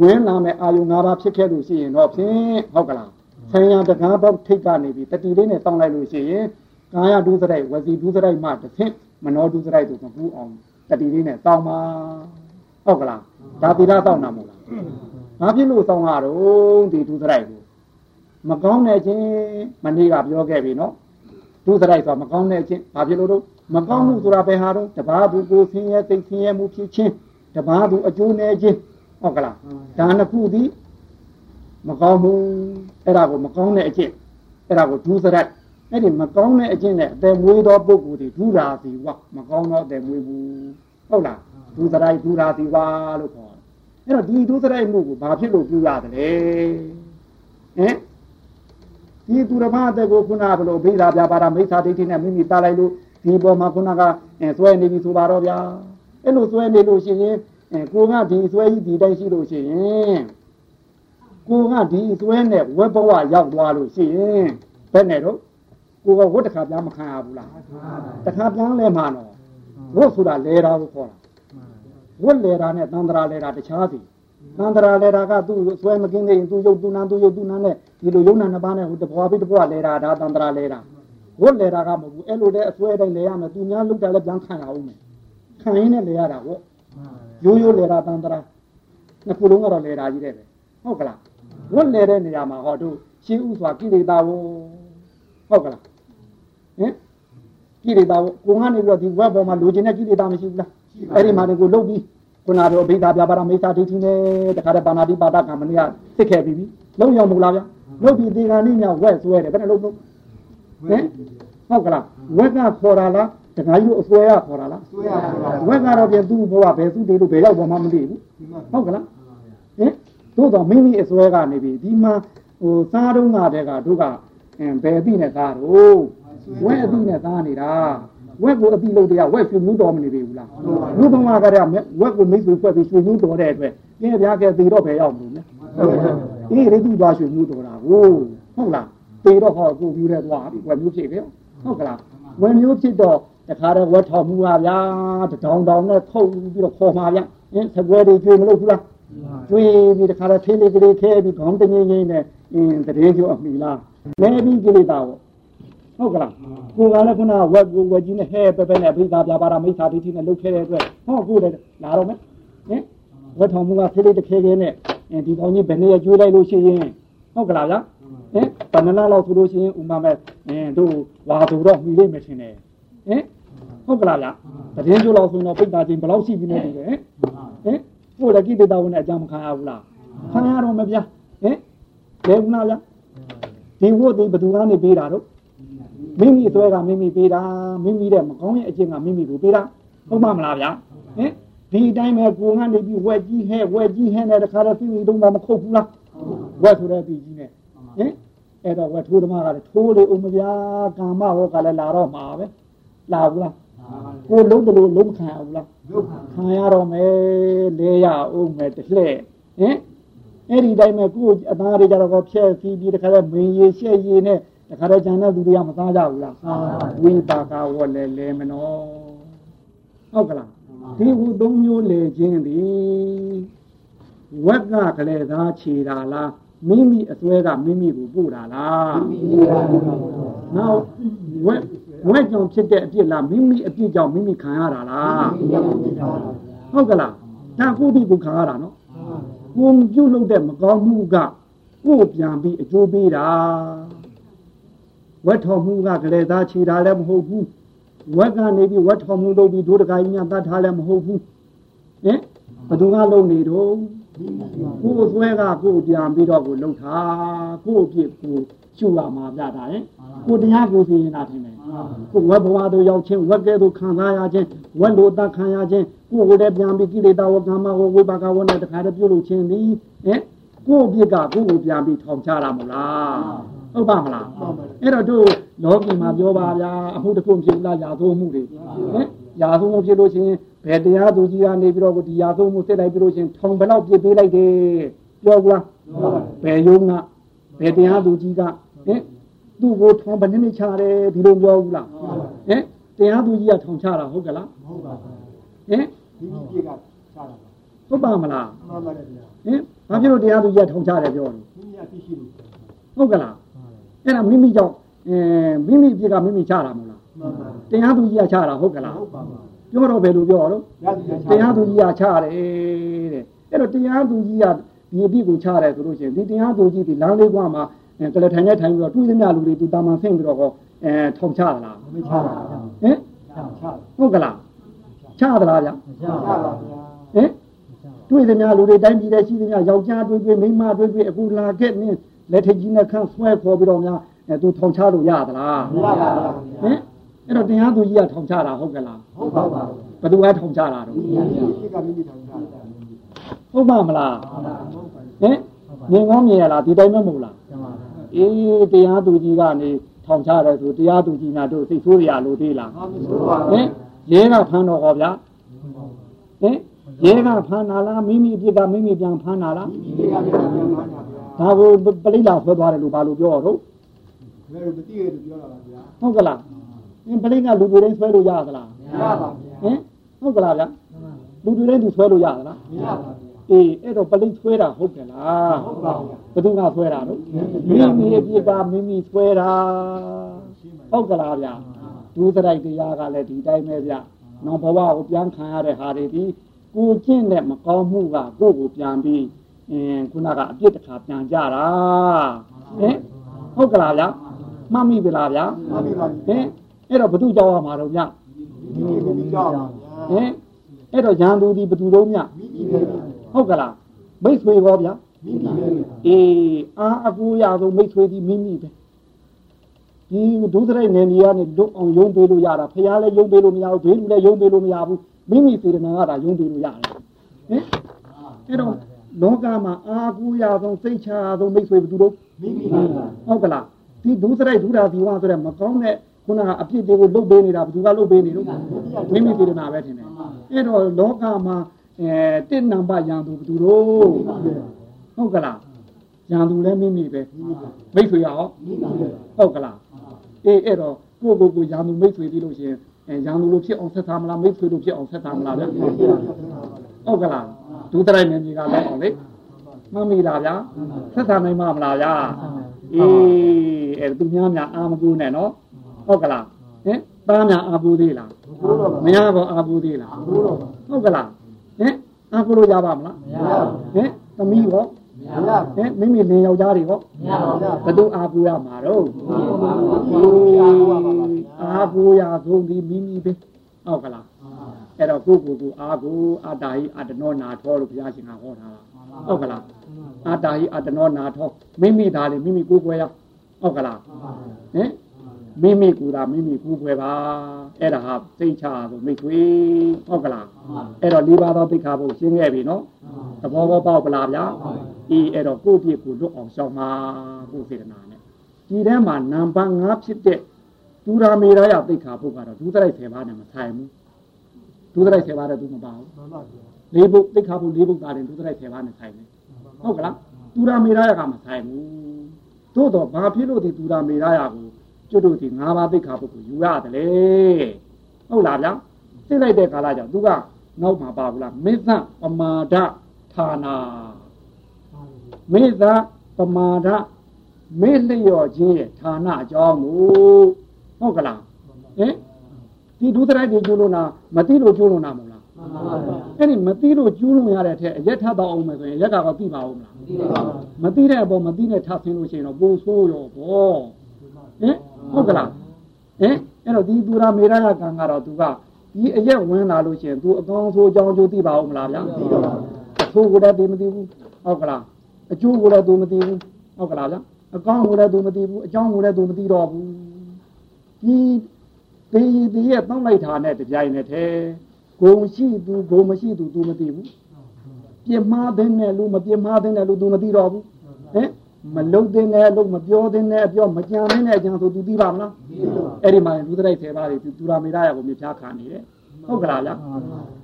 A: ဝင်လာမဲ့အာယု၅ပါးဖြစ်ခဲ့လို့ရှိရင်တော့ဖြင့်ဟုတ်ကလားဆံယာတကားပေါက်ထိတ်ကနေပြီးတတိလေးနဲ့စောင့်လိုက်လို့ရှိရင်ကာယဒုစရိုက်ဝစီဒုစရိုက်မှတစ်ဆင့်မနောဒုစရိုက်တို့မကူအောင်တတိလေးနဲ့စောင့်မှာဟုတ်ကလားဒါသီလစောင့်တာမဟုတ်လားဘာဖြစ်လို့စောင့်ရတော့ဒီဒုစရိုက်ကိုမကောင်းတဲ့ချင်းမနေ့ကပြောခဲ့ပြီနော်ဒုစရိုက်ဆိုမကောင်းတဲ့ချင်းဘာဖြစ်လို့တော့မကောင်းမှုဆိုတာဘယ်ဟာတော့တဘာသူကိုဆင်းရဲသိဆင်းရဲမှုဖြစ်ချင်းတဘာသူအကျိုးနဲ့ချင်း ဟုတ်ကလားဒါနှစ်ခုသည်မကောင်းဘူးအဲ့ဒါကိုမကောင်းတဲ့အကျင့်အဲ့ဒါကိုဒုစရိုက်အဲ့ဒီမကောင်းတဲ့အကျင့်နဲ့အသက်မွေးသောပုဂ္ဂိုလ်ဒီဒုရာစီဝမကောင်းသောအသက်မွေးဘူးဟုတ်လားဒုစရိုက်ဒုရာစီဝလို့ခေါ်တယ်အဲ့တော့ဒီဒုစရိုက်မှုကိုဘာဖြစ်လို့ပြုရတယ်လဲဟင်ဒီသူတစ်ပါးအသက်ကိုခုနကဘလို့ဘိဓာပြပါတာမိစ္ဆာဒိဋ္ဌိနဲ့မိမိတားလိုက်လို့ဒီပေါ်မှာခုနကအဲစွဲနေပြီဆိုပါတော့ဗျာအဲ့လိုစွဲနေလို့ရှိရင် အဲကိုကဒီစွဲကြီးဒီတိုက်ရှိလို့ရှိရင်ကိုကဒီစွဲနဲ့ဝက်ဘဝရောက်သွားလို့ရှိရင်ဘယ်နဲ့တော့ကိုကဝတ်တစ်ခါပြန်မခံရဘူးလားတစ်ခါပြန်လဲမှာနော်ဝတ်ဆိုတာလဲတာကိုခေါ်တာဝတ်လဲတာနဲ့တန်ត្រာလဲတာတခြားစီတန်ត្រာလဲတာကသူ့စွဲမကင်းသေးရင်သူ့ရုပ်သူ့နာသူ့ရုပ်သူ့နာနဲ့ဒီလိုယုံနာနှစ်ပါးနဲ့ဟိုတပွားပြီးတပွားလဲတာဒါတန်ត្រာလဲတာဝတ်လဲတာကမဟုတ်ဘူးအဲ့လိုတဲ့အစွဲတိုင်းလဲရမယ်သူများလုတ်တာလည်းပြန်ခံရအောင်မယ်ခံရင်းနဲ့လဲရတာပေါ့ ရိုးရိုးလဲတာတန်ត្រာနှစ်ခုလုံးကတော့လဲတာကြီးတဲ့ပဲဟုတ်ကလားဝတ်လဲတဲ့နေရာမှာဟောတို့ရှင်းဥစွာကိလေသာဝဟုတ်ကလားဟင်ကိလေသာဝကိုငါနေပြီးတော့ဒီဝက်ပေါ်မှာလိုချင်တဲ့ကိလေသာမရှိဘူးလားအဲ့ဒီမှာကိုလုတ်ပြီးခုနကတော့အဘိဓါပြပါရမေသာဒိဋ္ဌိနဲ့တခါတည်းပါဏာတိပါဒကံမနေ့ကသိခဲ့ပြီးပြီလုံးရောက်မလားဗျာလုတ်ပြီးဒီကနေ့ညဝက်ဆွဲတယ်ဘယ်နဲ့လုတ်လို့ဟင်ဟုတ်ကလားဝက်ကခေါ်တာလား တခါကြီးအစွဲရခေါ်တာလား
B: ဆွဲရပါပါ
A: ဝက်ကတော့ပြန်သူ့ဘဝဘယ်သူ့တေလို့ဘယ်ရောက်ပေါ်မှမသိဘူး
B: ဒီမှာ
A: ဟုတ်ကလားဟင်တို့တော့မိမိအစွဲကနေပြီဒီမှာဟိုစားတုံးကတဲ့ကတို့ကအင်းဘယ်အသိနဲ့သားတော့ဝက်အသိနဲ့သားနေတာဝက်ကိုအသိလို့တရားဝက်ဖြူမျိုးတော်မနေပြီဘူးလားလူဘဝကတည်းကဝက်ကိုမိတ်ဆွေဖွဲ့ပြီးရွှေမျိုးတော်တဲ့အတွက်ကျင်းပြားကဲသေတော့ဘယ်ရောက်မလို့လဲအေးရိတိသွားရွှေမျိုးတော်တာကိုဟုတ်လားသေတော့ဟောကိုပြူတဲ့သွားပြီဝက်မျိုးဖြစ်ကြဟုတ်ကလားဝက်မျိုးဖြစ်တော့ တခါတော့ဝက်ထောင်မှုပါဗျာတထောင်တောင်နဲ့ထုတ်ပြီးတော့ခေါ်มาဗျာအင်းသကွဲတွေကျွေးမလို့ဘူးလားကျွေးပြီးတခါတော့ထေးလေးကလေးခဲပြီးခေါင်းတငင်းငင်းနဲ့အင်းတရေကျိုးအမိလားလဲပြီးကိလေသာပေါ့ဟုတ်ကလားကိုကလည်းခုနကဝက်ကိုဝက်ကြီးနဲ့ဟဲပဲပဲနဲ့အဘိဓါပြပါတာမိစ္ဆာဒိဋ္ဌိနဲ့လုတ်ခဲတဲ့အတွက်ဟောကိုလည်းလာတော့မယ်ဟင်ဝက်ထောင်မှုကထေးလေးတစ်ခဲခဲနဲ့အဲဒီကောင်းကြီးဘယ်နည်းကျွေးလိုက်လို့ရှိရင်ဟုတ်ကလားဗျာဟင်ဘယ်နှလားလောက်ဆိုလို့ရှိရင်ဥမာမဲ့အင်းတို့ဝါသူတော့မှီလိမ့်မယ်ထင်တယ်ဟင် ဟုတ်ကလားဗျာတရင်ကျိုးလောက်ဆိုရင်တော့ပိတ်တာချင်းဘယ်လောက်ရှိပြီလဲဒီလေဟင်ဟင်ကိုလည်းကိလေသာဝင်တဲ့အကြောင်းမခံရဘူးလားခံရတော့မဗျာဟင်ဘယ်ဦးနာဗျာဒီဝတ်ဒီဘယ်သူကနေပေးတာတော့မိမိအစွဲကမိမိပေးတာမိမိတဲ့မကောင်းရဲ့အကျင့်ကမိမိကိုပေးတာဟုတ်မှမလားဗျာဟဟင်ဒီတိုင်းပဲကိုကနေပြီးဝက်ကြီးဟဲ့ဝက်ကြီးဟဲ့နဲ့တခါတော့သိပြီတော့မခုတ်ဘူးလားဝက်ဆိုတဲ့ပြည်ကြီးနဲ့ဟင်အဲ့တော့ဝက်ထိုးသမားကလည်းထိုးလေဦးမပြားကာမဟောကလည်းလာတော့မှာပဲလာဘူးလား ကိုလုံးတယ်လို့လုံးခံရဘူးလားခံရတော့မယ်လဲရအောင်မယ်တလှဲ့ဟင်အဲ့ဒီတိုင်းမှာကိုအသားတွေကြတော့ဖြဲဖီးပြီးတခါတော့မင်းရေရှက်ရေနဲ့တခါတော့ဂျန်တဲ့သူတွေကမသားကြဘူးလားဝိပါကဝတ်လဲလဲမနော်ဟုတ်ကလားဒီဟုသုံးမျိုးလေခြင်းဒီဝက်ကကလေးသားခြေတာလားမိမိအစွဲကမိမိကိုပို့တာလားနောက်ဝက် ဝက်ကြောင့်ဖြစ်တဲ့အပြစ်လားမိမိအပြစ်ကြောင့်မိမိခံရတာလားဟုတ်ကလားဒါကိုဒီကိုခံရတာနော်ကိုပြုတ်လုပ်တဲ့မကောင်းမှုကကိုပြန်ပြီးအကျိုးပေးတာဝက်ထော်မှုကကလေးသားခြေတာလည်းမဟုတ်ဘူးဝက်ကနေပြီးဝက်ထော်မှုလုပ်ပြီးဒုဒကာကြီးများတတ်ထားလည်းမဟုတ်ဘူးဟင်ဘသူကလုပ်နေတော့ကိုယ်ဆွဲကကိုယ်ပြန်ပြီးတော့ကိုလှုပ်တာကိုယ်အပြစ်ကို ရှုရမှာပြတာဟင်ကိုတရားကိုသိရင်လားထင်တယ်ကိုဝက်ဘဝတို့ရောက်ချင်းဝက်ကဲတို့ခံစားရချင်းဝက်လိုတတ်ခံရချင်းကိုယ်ကိုယ်လည်းပြန်ပြီးကိလေသာဝကမ္မဝဝိပါကဝနဲ့တခါတည်းပြုလုပ်ချင်းသည်ဟင်ကိုယ့်အပြစ်ကကိုယ့်ကိုပြန်ပြီးထောင်ချတာမလားဟုတ်ပါမလားအဲ့တော့တို့လောကီမှာပြောပါဗျာအမှုတစ်ခုဖြစ်လားယာသိုးမှုတွေဟင်ယာသိုးမှုဖြစ်လို့ချင်းဘယ်တရားသူကြီးကနေပြီးတော့ဒီယာသိုးမှုစစ်လိုက်ပြီးလို့ချင်းထောင်ဘယ်လောက်ပြစ်ပေးလိုက်တယ်ပြောဘူးလားဘယ်ယုံက ဘယ်တရားသူကြီးကဟင်သူ့ကိုထောင်ဘယ်နည်းချတယ်ဒီလိုပြောဘူးလားဟင်တရားသူကြီးကထောင်ချတာဟုတ်ကလား
B: ဟုတ်ပါဘူး
A: ဟင်
B: ဒီကြီးကချတာပါ
A: ဟုတ်ပါမလား
B: မှန်ပါတယ်ဗျာ
A: ဟင်ဘာဖြစ်လို့တရားသူကြီးကထောင်ချတယ်ပြောတယ်
B: မိမိအသိရှိလို့
A: ဟုတ်ကလားအဲ့ဒါမိမိကြောင့်အဲမိမိပြစ်ကမိမိချတာမဟုတ်လား
B: မှန်ပါ
A: တရားသူကြီးကချတာဟုတ်ကလား
B: ဟုတ်ပါပါ
A: ပြောတော့ဘယ်လိုပြောတော့
B: ရသည်ချ
A: တရားသူကြီးကချတယ်တဲ့အဲ့တော့တရားသူကြီးက ဒီအပြစ်ကိုချတယ်ဆိုလို့ရှိရင်ဒီတရားသူကြီးဒီလမ်းလေးကွာမှာအဲကလထိုင်နဲ့ထိုင်ပြီးတော့တွေးသမျှလူတွေသူတာမန်ဆင့်ပြီးတော့ဟောအဲထောင်ချသလား
B: မချတာချ
A: ဟင်
B: ချချ
A: ဟုတ်ကလားချသလားဗျ
C: မချ
B: ချ
C: ပါ
B: ပါ
C: ဘူး
B: ဗျာ
A: ဟင်တွေးသမျှလူတွေတိုင်းပြည်တဲ့ရှိသမျှယောက်ျားတွေးတွေးမိန်းမတွေးတွေးအခုလာခဲ့နေလက်ထက်ကြီးနဲ့ခန့်ဆွဲခေါ်ပြီးတော့များအဲသူထောင်ချလို့ရသလား
B: မရပါဘူး
A: ဟင်အဲ့တော့တရားသူကြီးကထောင်ချတာဟုတ်ကလား
B: ဟုတ်ပါပါ
A: ဘယ်သူကထောင်ချတာတော့
B: ဒီကြီးကမိမိထောင်ချတာ
A: ဟုတ်ပါမလားဟင်မြင်ကောင်းမြင်ရလားဒီတိုင်းမမဟုတ်လား
C: ကျမပါ
A: အေးတရားသူကြီးကနေထောင်ချတယ်ဆိုတရားသူကြီးများတို့စိတ်ဆိုးရလို့သေးလား
B: ဟာမဆိုးပါ
A: ဟ
B: ဘူး
A: င်ရဲကဖမ်းတော့ဟောဗျာဟင်ရဲကဖမ်းတာလားမိမိအပြစ်ကမိမိပြန်ဖမ်းတာလား
B: ဒီကြီးကမိမိထောင်ချတာဗျာ
A: ဒါကိုပလိလာဆွဲသွားတယ်လို့ဘာလို့ပြောရတော့
B: ဘယ်လိုမသိရလို့ပြောတာပါဗျာ
A: ဟုတ်ကလားဟင်ပလိကလူတွေတိုင်းဆွဲလို့ရသလား
B: မရပါဗျာ
A: ဟင်ဟုတ်ကလားဗျာလူတွေတိုင်းသူဆွဲလို့ရသလား
B: မရပါဗျာ
A: အေးအဲ့တော့ပလိဆွဲတာဟုတ်ကဲ့လား
B: ဟုတ်ပါဗျာ
A: ဘယ်သူကဆွဲတာတော့မိမိအပြစ်ကမိမိဆွဲတာဟုတ်ကလားဗျာဒုသရိုက်တရားကလည်းဒီတိုင်းပဲဗျနောင်ဘဝကိုပြန်ခံရတဲ့ဟာတွေဒီကိုကျင့်တဲ့မကောင်းမှုကကိုယ့်ကိုပြန်ပြီးအင်းခုနကအပြစ်တစ်ခါပြန်ကြတာဟင်ဟုတ်ကလားဗျာမှတ်မိပြီလားဗျာ
B: မှန်ပြီပါ
A: ဟင်အဲ့တော့ဘသူကြောက်ရမှာတော့ဗျ
B: ဒီကြီးမိမိကြောက်ပါ
A: ဟင်အဲ့တော့ရန်သူဒီဘသူတော့ဗျ
B: မိမိပဲ
A: ဟုတ်ကလားမိတ်ဆွေရောဗျာ
B: မိမိပဲ
A: အေးအာအကူရဆုံးမိတ်ဆွေဒီမိမိပဲဒီဒုသရိုက်နယ်မြေကနေလွတ်အောင်ယုံပေးလို့ရတာဖះလည်းယုံပေးလို့မရဘူးဘေးလူလည်းယုံပေးလို့မရဘူးမိမိစေတနာကဒါယုံပေးလို့ရတယ်ဟင်အဲ့တော့လောကမှာအာကူရဆုံးစိတ်ချရဆုံးမိတ်ဆွေဘယ်သူတို့
B: မိမိပဲ
A: ဟုတ်ကလားဒီဒုသရိုက်ဒုရာဒီဝဆိုတဲ့မကောင်းတဲ့ခုနကအပြစ်တွေကိုလုတ်ပေးနေတာဘယ်သူကလုတ်ပေးနေလို့မိမိစေတနာပဲထင်တယ်အဲ့တော့လောကမှာ အဲတစ်နံပါတ်ရန်သူဘယ်သူတို့ဟုတ်ကလားရန်သူလည်းမိမိပဲမိတ်ဆွေရဟော
B: မိမိပဲ
A: ဟုတ်ကလားအေးအဲ့တော့ကိုယ့်ကိုယ်ကိုရန်သူမိတ်ဆွေပြီးလို့ရှိရင်အဲရန်သူလိုဖြစ်အောင်ဆက်ထားမလားမိတ်ဆွေလိုဖြစ်အောင်ဆက်ထားမလားဗျဟုတ်ကလားဒုသရိုက်နေကြီးကလည်းအောင်လေမမီလားဗျာဆက်ထားနိုင်မှာမလားဗျာအေးအဲ့သူများများအာမကူနဲ့နော်ဟုတ်ကလားဟင်သားများအာကူသေးလား
B: ဘိုးတော်
A: မရတော့အာကူသေးလား
B: ဘိုးတော်
A: ဟုတ်ကလားဟင် အာကူလို့ရပါမလား
C: မရပါဘူး
A: ဟင်သမီးရော
B: မရပါ
A: ဟင်မိမိလင်ယောက်ျားတွေရော
C: မရပါဘူး
A: ဘယ်သူအာကူရမှာတော့အာဘူရာဆုံးဒီမိမိပဲဟုတ်ကလားအဲ့တော့ကိုကိုကိုအာကိုအာတာဟိအတနောနာထောလို့ဘုရားရှင်ကဟောထားတာဟုတ်ကလားအာတာဟိအတနောနာထောမိမိသားလေမိမိကိုကိုွယ်ရဟုတ်ကလားဟင် မိမိကူတာမိမိကူဖွယ်ပါအဲ့ဒါဟာသိချဆိုမိတ်ဆွေဟုတ်ကလားအဲ့တော့လေးပါးသောသိခါဖို့ရှင်းခဲ့ပြီနော်သဘောဘောပေါက်ပလားဗျာအေးအဲ့တော့ကိုယ့်ပြစ်ကိုလွတ်အောင်ရှောင်ပါကိုယ်စေတနာနဲ့ဒီထဲမှာနံပါတ်5ဖြစ်တဲ့ဒူရာမေရယသိခါဖို့ကတော့ဒုသရိုက်10ပါးနဲ့မဆိုင်ဘူးဒုသရိုက်10ပါးတဲ့သူမပါဘူးလေးဘုတ်သိခါဖို့လေးဘုတ်သားတယ်ဒုသရိုက်10ပါးနဲ့ဆိုင်တယ်ဟုတ်ကလားဒူရာမေရယကမဆိုင်ဘူးသို့တော့ဘာဖြစ်လို့ဒီဒူရာမေရယကို ကျွတ်တို့ဒီ၅ပါးသိခါဖို့ကိုယူရတယ်လေဟုတ်လားဗျာသိလိုက်တဲ့ကာလကြောင့်သူကနောက်မှာပါဘူးလားမေသပမာဒဌာနာမေသပမာဒမေ့လျော့ခြင်းရဲ့ဌာနအကြောင်းကိုဟုတ်ကလားဟင်ဒီဒုသရိုက်တွေကျူးလို့နာမသိလို့ကျူးလို့နာမဟုတ်လားအဲ့ဒီမသိလို့ကျူးလို့ရတဲ့အထက်အရက်ထပ်တော့အောင်မယ်ဆိုရင်ရက်ကတော့သိပါဦးမလားမသိတဲ့အပေါ်မသိတဲ့ထပ်ဆင်းလို့ရှိရင်တော့ပိုဆိုးရောပေါ့ ဟင်ဟုတ်ကလားဟင်အဲ့တော့ဒီသူရာမေရယကံကတော့သူကဒီအရက်ဝင်လာလို့ရှိရင်သူအကောင်းဆိုးအကြောင်းကျိုးသိပါဦးမလားဗျာသိတော့ပါအဆိုးကိုလည်းသိမသိဘူးဟုတ်ကလားအကျိုးကိုလည်းသူမသိဘူးဟုတ်ကလားဗျာအကောင်းကိုလည်းသူမသိဘူးအကြောင်းကိုလည်းသူမသိတော့ဘူးဒီတေးတေးရဲ့တောင်းလိုက်တာနဲ့တပြိုင်နက်တည်းဂုံရှိသူဂုံမရှိသူသူမသိဘူးပြင်းမှားတဲ့နဲ့လူမပြင်းမှားတဲ့နဲ့လူသူမသိတော့ဘူးဟင် မလုံတဲ့နဲ့လို့မပြောတဲ့နဲ့အပြောမကြံတဲ့နဲ့အကြံဆိုသူသိပါမလားအဲ့ဒီမှာလူသရိုက်သေးပါလေသူသူရာမေရရကိုမြဖြားခံနေတယ်ဟုတ်ကလားဗျ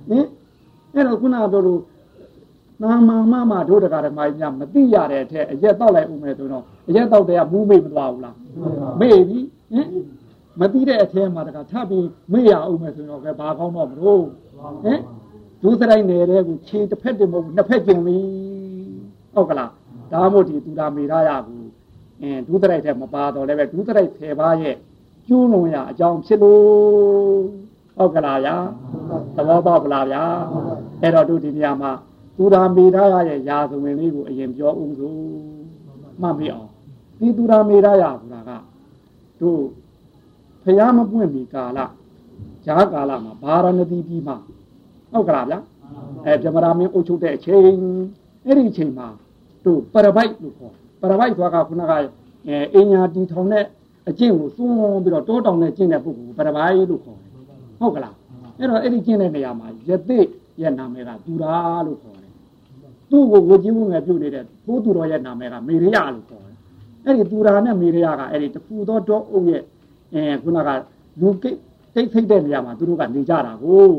A: ဟင်အဲ့တော့ခုနကပြောလို့နာမမမတို့တကာဓမ္မကြီးများမသိရတဲ့အထက်အရက်တောက်လိုက်ဦးမယ်ဆိုတော့အရက်တောက်တဲ့ကမူးမေ့မသွားဘူးလားမေ့ပြီဟင်မသိတဲ့အထက်မှာတကာထပ်ပြီးမေ့ရအောင်မယ်ဆိုတော့ကဲဘာကောင်းတော့မလို့ဟင်ဒုစရိုက်နေတဲ့ကိုခြေတစ်ဖက်တည်းမဟုတ်ဘူးနှစ်ဖက်ကျင်ပြီဟုတ်ကလား ဒါမို့ဒီသူရာမေရရကိုအင်းဒုစရိုက်တဲ့မပါတော့လည်းပဲဒုစရိုက်10ပါးရဲ့ကျိုးလုံးရအကြောင်းဖြစ်လို့ဟုတ်ကလားဗျာသဘောပေါက်ကလားဗျာအဲ့တော့တို့ဒီနေရာမှာသူရာမေရရရဲ့ယာသဝင်လေးကိုအရင်ပြောဦးစို့မှတ်မိအောင်ဒီသူရာမေရရဆိုတာကတို့ဖျားမပွင့်မီကာလဈာကာလမှာဘာရဏသီပြီးမှဟုတ်ကလားဗျာအဲပြမရာမင်းအုပ်ချုပ်တဲ့အချိန်အဲ့ဒီအချိန်မှာ တို့ပရပိုက်လို့ခေါ်ပရပိုက်ဆိုတာကခုနကအဲအင်ညာတီထောင်တဲ့အကျင့်ကိုသွန်းပြီးတော့တိုးတောင်နဲ့ကျင့်တဲ့ပုဂ္ဂိုလ်ကိုပရပိုက်လို့ခေါ်တယ်ဟုတ်ကလားအဲ့တော့အဲ့ဒီကျင့်တဲ့နေရာမှာယသိရဲ့နာမည်ကသူရာလို့ခေါ်တယ်သူ့ကိုဝကြီးမှုငယ်ပြုတ်နေတဲ့ဘိုးသူတော်ရဲ့နာမည်ကမေရိယလို့ခေါ်တယ်အဲ့ဒီသူရာနဲ့မေရိယကအဲ့ဒီတခုသောတောအုပ်ရဲ့အဲခုနကလူကိတ်တိတ်ဖိတ်တဲ့နေရာမှာသူတို့ကနေကြတာကို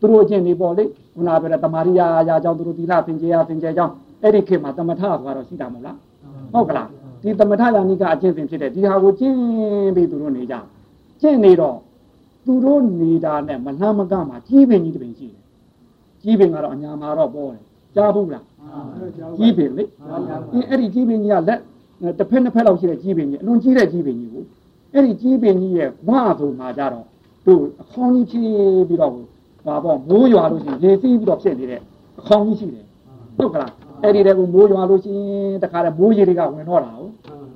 A: သူတို့ချင်းနေပေါ့လေခုနကပြောတဲ့တမာရိယာရာကြောင့်သူတို့သီလသင်္ကြန်သင်္ကြန်ကြောင့် အဲ့ဒီခေတ်မှာတမထဆိုတာတော့ရှိတာမဟုတ်လားဟုတ်ကလားဒီတမထယာနိကအကျင့်စဉ်ဖြစ်တဲ့ဒီဟာကိုကျင့်ပြီးသူတို့နေကြကျင့်နေတော့သူတို့နေတာနဲ့မလှမ်းမကမှာကြီးပင်ကြီးတပင်ရှိတယ်ကြီးပင်ကတော့အညာမှာတော့ပေါ်တယ်ကြားဘူးလားကြီးပင်လေဒီအဲ့ဒီကြီးပင်ကြီးကလက်တစ်ဖက်နှစ်ဖက်လောက်ရှိတဲ့ကြီးပင်ကြီးအလွန်ကြီးတဲ့ကြီးပင်ကြီးကိုအဲ့ဒီကြီးပင်ကြီးရဲ့ဝါဆိုမှာကြတော့တို့အခေါင်းကြီးဖြည့်ပြီးတော့ဘာပေါ့မိုးရွာလို့ရှိရင်လေစီးပြီးတော့ဖြစ်နေတဲ့အခေါင်းကြီးရှိတယ်ဟုတ်ကလား အဲ့ဒီတည်းကမိုးရွာလို့ရှိရင်တခါတည်းမိုးရေတွေကဝင်တော့တာဟုတ်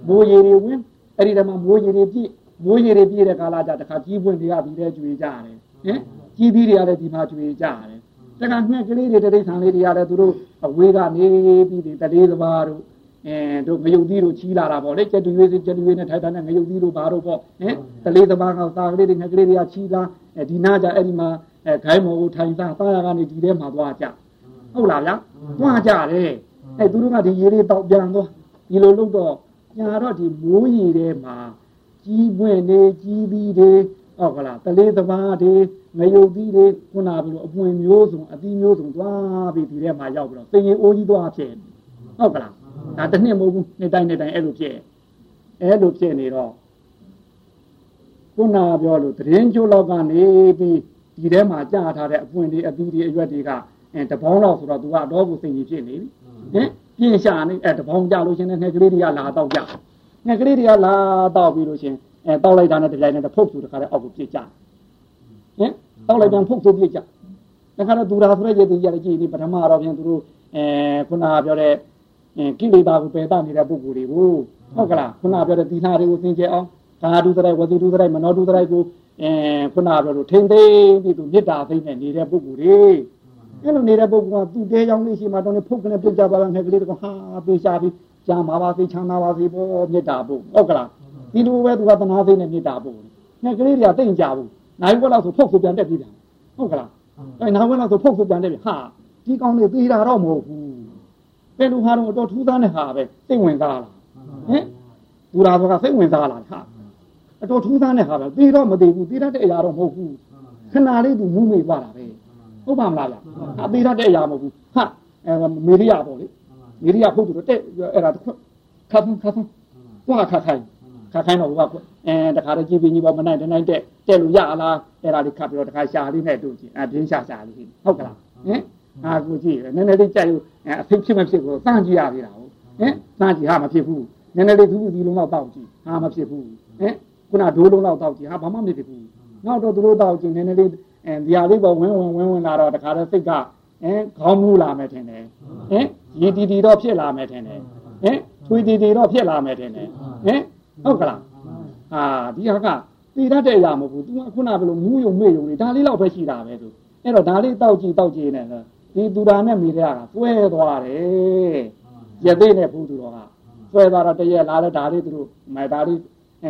A: မိုးရေတွေဝင်အဲ့ဒီတည်းမှာမိုးရေတွေပြည့်မိုးရေတွေပြည့်တဲ့ကာလကြတခါကြီးပွင့်တွေကပြီးတဲ့ကျွေကြတယ်ဟင်ကြီးပြီးတွေကလည်းဒီမှာကျွေကြတယ်တခါငှက်ကလေးတွေတိရစ္ဆာန်လေးတွေကလည်းသူတို့အဝေးကနေပြီးဒီတလေးသမားတို့အဲတို့ငရုတ်သီးတို့ချီးလာတာပေါ့လေကျက်တူရွေးကျက်တူရွေးနဲ့ထိုက်တာနဲ့ငရုတ်သီးတို့ဘာတို့ပေါ့ဟင်တလေးသမားကသာကလေးတွေငှက်ကလေးတွေကချီးလာအဲဒီနာကြအဲ့ဒီမှာအဲခိုင်းမော်ကိုထိုင်သားသားရကနေဒီထဲမှာသွားကြ ဟုတ်လားဗျာသွားကြတယ်အဲသူတို့ကဒီရေလေးတောက်ပြန်တော့ဒီလိုလုပ်တော့ညာတော့ဒီမိုးရေထဲမှာကြီးပွင့်နေကြီးပြီးတွေဟုတ်ကလားတလေးသမားတွေငရုတ်သီးတွေခုနပြီးတော့အပွင့်မျိုးစုံအသီးမျိုးစုံသွားပြီးဒီထဲမှာရောက်ပြီးတော့သင်ရင်အိုးကြီးသွားဖြစ်ဟုတ်ကလားဒါတစ်နှစ်မဟုတ်ဘူးနှစ်တိုင်းနှစ်တိုင်းအဲ့လိုဖြစ်အဲ့လိုဖြစ်နေတော့ခုနပြောလို့သတင်းကျိုးလောက်ကနေပြီးဒီထဲမှာကြာထားတဲ့အပွင့်တွေအသီးတွေအရွက်တွေက အဲတပေါင်းလောက်ဆိုတော့ तू ကတော့ကိုစိတ်ကြီးဖြစ်နေပြီဟင်ပြင်းရှာနေအဲတပေါင်းကြလို့ရှင်နဲ့ငှက်ကလေးတွေကလာတော့ကြငှက်ကလေးတွေကလာတော့ပြီးလို့ရှင်အဲတောက်လိုက်တာနဲ့တကြိုင်နဲ့တဖုတ်သူတခါတည်းအောက်ကိုပြစ်ကြဟင်တောက်လိုက်ပြန်ဖုတ်သူပြစ်ကြတခါတော့သူရာဆိုတဲ့ရေတူကြီးရတယ်ကြည်နေပထမတော့ပြန်သူတို့အဲခုနပြောတဲ့ကိလေသာကိုပယ်တနေတဲ့ပုဂ္ဂိုလ်တွေကိုဟုတ်ကလားခုနပြောတဲ့သီလတွေကိုသင်ကျအောင်ကာဒုသရိုက်ဝတိဒုသရိုက်မနောဒုသရိုက်ကိုအဲခုနပြောလို့ထိမ့်သိမ့်ပြီးသူမေတ္တာသိမ့်နဲ့နေတဲ့ပုဂ္ဂိုလ်တွေ အဲ့လိုနေတဲ့ပုဂ္ဂိုလ်ကသူတဲကြောင့်လေးရှိမှတော့ဖုတ်ကနေပြုတ်ကြပါလားငှက်ကလေးတကဟာပေးရှားပြီးကြာမှာပါစေချမ်းသာပါစေပေါ့မေတ္တာဖို့ဟုတ်ကလားဒီလိုပဲသူကသနာသိနဲ့မေတ္တာပို့တယ်ငှက်ကလေးတွေကတိတ်ကြဘူးနိုင်ဘက်လောက်ဆိုဖုတ်ဖုတ်ပြန်တက်ပြီးပြန်ဟုတ်ကလားအဲနိုင်ဘက်လောက်ဆိုဖုတ်ဖုတ်ပြန်တက်ပြီဟာဒီကောင်းလေးသေးတာတော့မဟုတ်ဘူးဘယ်လိုဟာတော့အတော်ထူးဆန်းတဲ့ဟာပဲစိတ်ဝင်စားလားဟင်ဘူရာဘကစိတ်ဝင်စားလားဟာအတော်ထူးဆန်းတဲ့ဟာပဲသေးတော့မသေးဘူးသေးတတ်တဲ့အရာတော့မဟုတ်ဘူးခဏလေးသူမူးမေ့သွားတာပဲ ဟုတ်ပါမလားဗျအသေးတတ်တဲ့အရာမဟုတ်ဘူးဟာအဲမေရိယပေါ့လေမေရိယဖုတ်သူတော့တဲ့အဲ့ဒါခတ်ဖုန်းခတ်ဖုန်းကိုကခတ်ခိုင်းခတ်ခိုင်းတော့ကအဲတခါတည်းကြည်ပင်ကြီးပေါ်မနိုင်တနိုင်တဲ့တဲ့လို့ရလားအဲ့ဒါလေးခတ်ပြီးတော့တခါရှာလေးနဲ့တို့ကြည့်အပြင်းရှာရှာလေးဟုတ်ကလားဟင်အာကိုကြည့်နည်းနည်းလေးကြိုက်လို့အဖိဖြစ်မဖြစ်ကိုစမ်းကြည့်ရသေးတာဟုတ်ဟင်စမ်းကြည့်ဟာမဖြစ်ဘူးနည်းနည်းလေးသူ့ဒီလုံးတော့တောက်ကြည့်ဟာမဖြစ်ဘူးဟင်ခုနဒိုးလုံးတော့တောက်ကြည့်ဟာဘာမှမဖြစ်ဘူးနောက်တော့သူတို့တောက်ကြည့်နည်းနည်းလေး အဲဒီဟာလေးပေါ်ဝင်းဝင်းဝင်းဝင်းလာတော့တခါတည်းစိတ်ကအဲခေါင်းမူးလာမယ်ထင်တယ်ဟင်ရည်တီတီတော့ဖြစ်လာမယ်ထင်တယ်ဟင်ထွေတီတီတော့ဖြစ်လာမယ်ထင်တယ်ဟင်ဟုတ်ကလားဟာဒီဟာကသိတတ်တဲ့အရာမဟုတ်ဘူး तू ကခုနကဘယ်လိုမူးယုံမေ့ယုံနေဒါလေးတော့ပဲရှိတာပဲသူအဲ့တော့ဒါလေးတောက်ကြည့်တောက်ကြည့်နေတယ်ဒီသူရာနဲ့မိရကတွဲသွားတယ်ရသေးနဲ့ဘူးသူတော်ကတွဲသွားတော့တရက်လာတော့ဒါလေးသူတို့မိုက်ဒါလေး